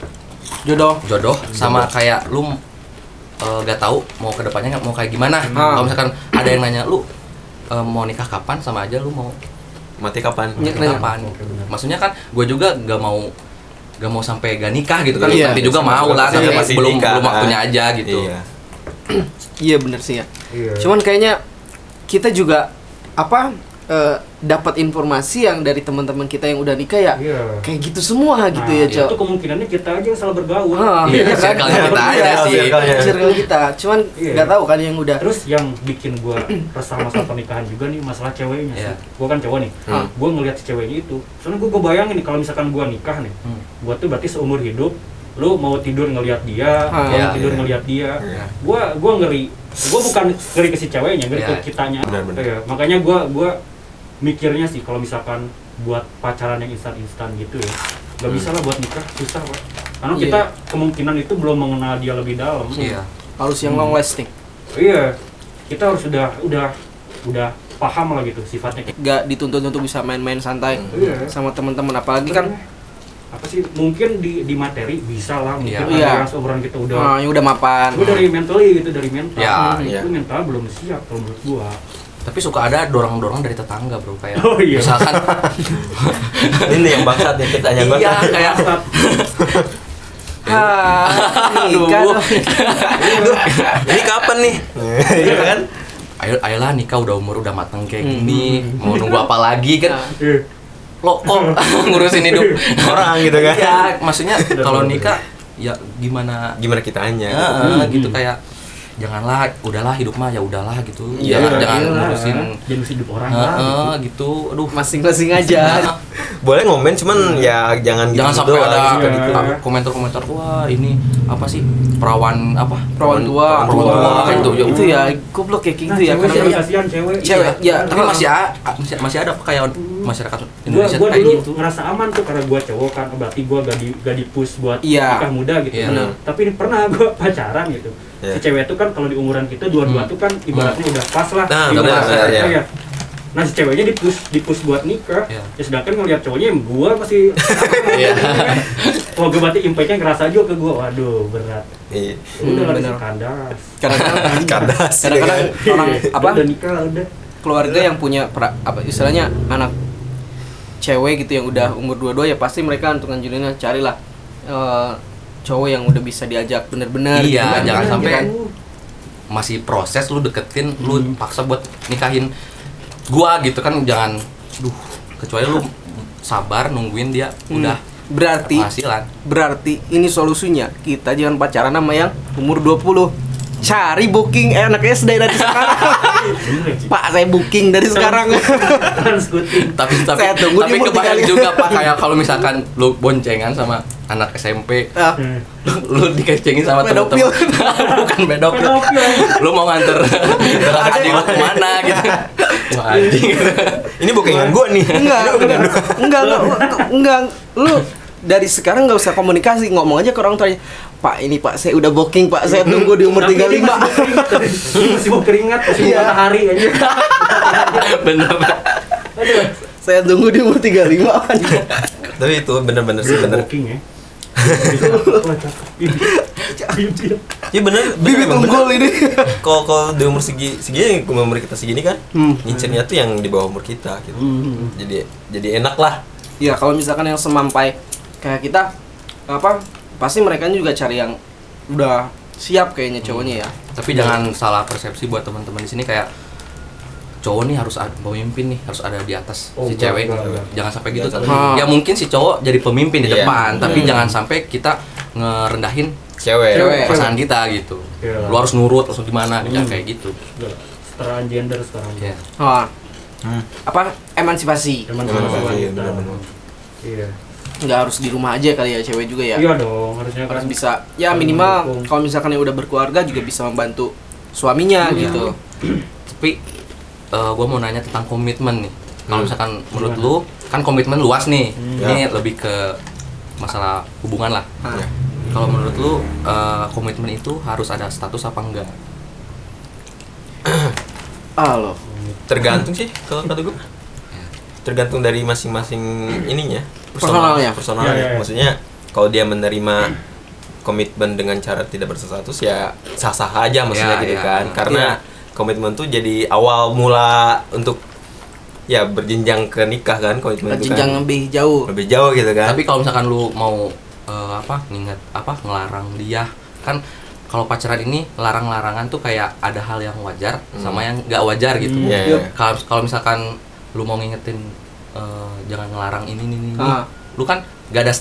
Jodoh. jodoh, sama kayak lu eh, gak tahu mau ke depannya mau kayak gimana. Hmm. Kalau misalkan ada yang nanya lu eh, mau nikah kapan sama aja lu mau mati kapan Iya, nanya. kapan. Oke, benar. Maksudnya kan gue juga gak mau gak mau sampai gak nikah gitu kan Iya. nanti juga Sama mau lah tapi pasti belum nikah, belum kan. waktunya aja gitu iya Iya bener sih ya. Iya. Cuman kayaknya kita juga apa eh, dapat informasi yang dari teman-teman kita yang udah nikah ya Iya. kayak gitu semua gitu Nah, ya, Cok. Itu kemungkinannya kita aja yang salah bergaul. Ah, Iya, iya kan? kita Iya, aja sih. Circle kita. Cuman Iya. nggak tahu kan yang udah. Terus yang bikin gua resah masalah pernikahan juga nih masalah ceweknya Iya. sih. Gua kan cowok nih. Hmm. Gua ngelihat si ceweknya itu. Soalnya gua, gua bayangin nih kalau misalkan gua nikah nih. Hmm. Gua tuh berarti seumur hidup lu mau tidur ngelihat dia, Ah, mau iya, tidur iya. ngelihat dia. Iya. Gua gua ngeri. Gua bukan ngeri ke si ceweknya, ngeri Iya. ke kitanya. Benar, benar. Iya, Makanya gua gua mikirnya sih kalau misalkan buat pacaran yang instan-instan gitu ya. Gak Hmm. bisa lah buat nikah, susah, Pak. Karena Iya. kita kemungkinan itu belum mengenal dia lebih dalam. iya harus yang long lasting. Iya, kita harus udah udah udah paham lah gitu sifatnya. Gak dituntut untuk bisa main-main santai Iya. sama teman-teman apalagi kan apa sih mungkin di di materi bisa lah mungkin Iya. ada Iya. yang seumuran kita udah ah, yang udah mapan. Gue dari mentally gitu dari mental. Ya, Hmm, iya. Itu mental belum siap kalau menurut gua. Tapi suka ada dorong-dorong dari tetangga bro kayak Oh, iya. misalkan (laughs) ini yang bangsat nih kita iya bangsat. kayak. (laughs) Ah, nikah ini kapan nih? Iya kan? Ayo ayolah nikah udah umur udah mateng kayak gini. Mau nunggu apa lagi kan? Iya. lo kok (laughs) ngurusin hidup orang gitu kan? Iya maksudnya kalau nikah ya gimana gimana kitanya? Ya, Hmm. gitu kayak janganlah udahlah hidup mah ya udahlah gitu Iya, jangan jangan ngurusin jangan hidup orang Heeh, lah. gitu. gitu aduh Masing-masing aja. (laughs) boleh ngomen cuman ya jangan jangan gitu sampai doang, ada suka gitu. Iya. komentar-komentar wah ini apa sih perawan apa Perawan tua. perawan tua Tua. kan itu ya Itu ya goblok ya kayak Nah, gitu ya. cewek Karena kasihan cewek. Cewek, Iya, ya, tapi masih a- masih, masih ada kayak masyarakat Gua, Indonesia gua kayak dulu gitu ngerasa aman tuh karena gua cowok kan berarti gua gak di gak di push buat Iya. nikah muda gitu. Bener. Tapi ini pernah gua (laughs) pacaran gitu. Iya. Si cewek itu kan kalau di umuran kita dua-dua Hmm. tuh kan ibaratnya udah pas lah. Nah, benar, kita iya. ya. Nah si ceweknya di push di push buat nikah. Iya. Ya sedangkan ngeliat cowoknya yang gua masih (laughs) Iya. Wah gue berarti impactnya ngerasa juga ke gua. Waduh berat. Iya. Ya Udah Hmm, lah bener. si kandas. kadang-kadang (laughs) Kandas, kadang-kadang iya orang apa Udah nikah udah. keluarga yang punya pra- apa istilahnya anak cewek gitu yang udah umur dua-dua ya pasti mereka untuk nganjurinnya carilah eh, cowok yang udah bisa diajak bener-bener Iya, gitu kan. jangan Iya sampai kan? masih proses lu deketin lu Hmm. paksa buat nikahin gua gitu kan jangan duh kecuali lu sabar nungguin dia Hmm. udah Berarti penghasilan berarti ini solusinya. Kita jangan pacaran sama yang umur 20. Cari booking eh, anak SD dari sekarang. (laughs) Pak, saya booking dari sekarang. Tapi tapi Saya tunggu tapi kebayang 35. juga pak kayak kalau misalkan lu boncengan sama anak SMP Ah, Hmm. lu dikecengin sama temen-temen. (laughs) Bukan Pedofil. lu mau nganter adik lu ke mana gitu. (laughs) Wah anjing. Ini bookingan gua nih. enggak, enggak, enggak, enggak, enggak, lu dari sekarang nggak usah komunikasi ngomong aja ke orang tuanya. Pak ini Pak saya udah booking Pak. Saya tunggu di umur Tapi dia 35 masih mau (laughs) keringat, masih Iya. matahari aja. bener Aduh. saya tunggu di umur 35 Tapi itu bener-bener sih bener. Booking ya. Iya bener. bener bibit unggul ini Kalau kalau di umur segi segini umur kita segini kan, Hmm. ngincernya tuh yang di bawah umur kita gitu. Jadi jadi enak lah. ya kalau misalkan yang semampai kayak kita apa pasti mereka juga cari yang udah siap kayaknya cowoknya ya tapi jangan salah persepsi buat teman-teman di sini kayak cowok nih harus ada pemimpin nih harus ada di atas Oh, si enggak, cewek enggak, enggak. jangan sampai gitu tapi sampai. ya mungkin si cowok jadi pemimpin di Iya. depan tapi Hmm. jangan sampai kita ngerendahin Cewek. Cewek. pasangan kita gitu Iya. lu harus nurut langsung gimana jangan Hmm. kayak gitu Udah, Setaraan gender sekarang. ya Wah, Hmm. apa emansipasi benar-benar. Iya. nggak harus di rumah aja kali ya cewek juga ya Iya dong, harusnya harus kan bisa ya minimal kalau misalkan yang udah berkeluarga juga bisa membantu suaminya Iya. gitu tapi gue mau nanya tentang komitmen nih kalau Hmm. misalkan menurut Gimana? lu kan komitmen luas nih Hmm. ini lebih ke masalah hubungan lah Ah. Ya. kalau menurut lu eh, komitmen itu harus ada status apa enggak (coughs) ah loh Tergantung sih (coughs) kalau kata gue. Tergantung dari masing-masing ininya. Personalnya. Personalnya. Ya, ya, ya. Maksudnya kalau dia menerima komitmen dengan cara tidak berstatus ya sah-sah aja maksudnya Ya, gitu ya. kan. Karena komitmen tuh jadi awal mula untuk ya berjenjang ke nikah kan komitmen itu jenjang kan. lebih jauh Lebih jauh gitu kan. tapi kalau misalkan lu mau eh, apa nginget apa ngelarang dia kan kalau pacaran ini larang-larangan tuh kayak ada hal yang wajar sama yang nggak wajar gitu Hmm. Iya, Iya. kalau kalau misalkan lu mau ngingetin eh, jangan ngelarang ini ini ini Ah. lu kan nggak ada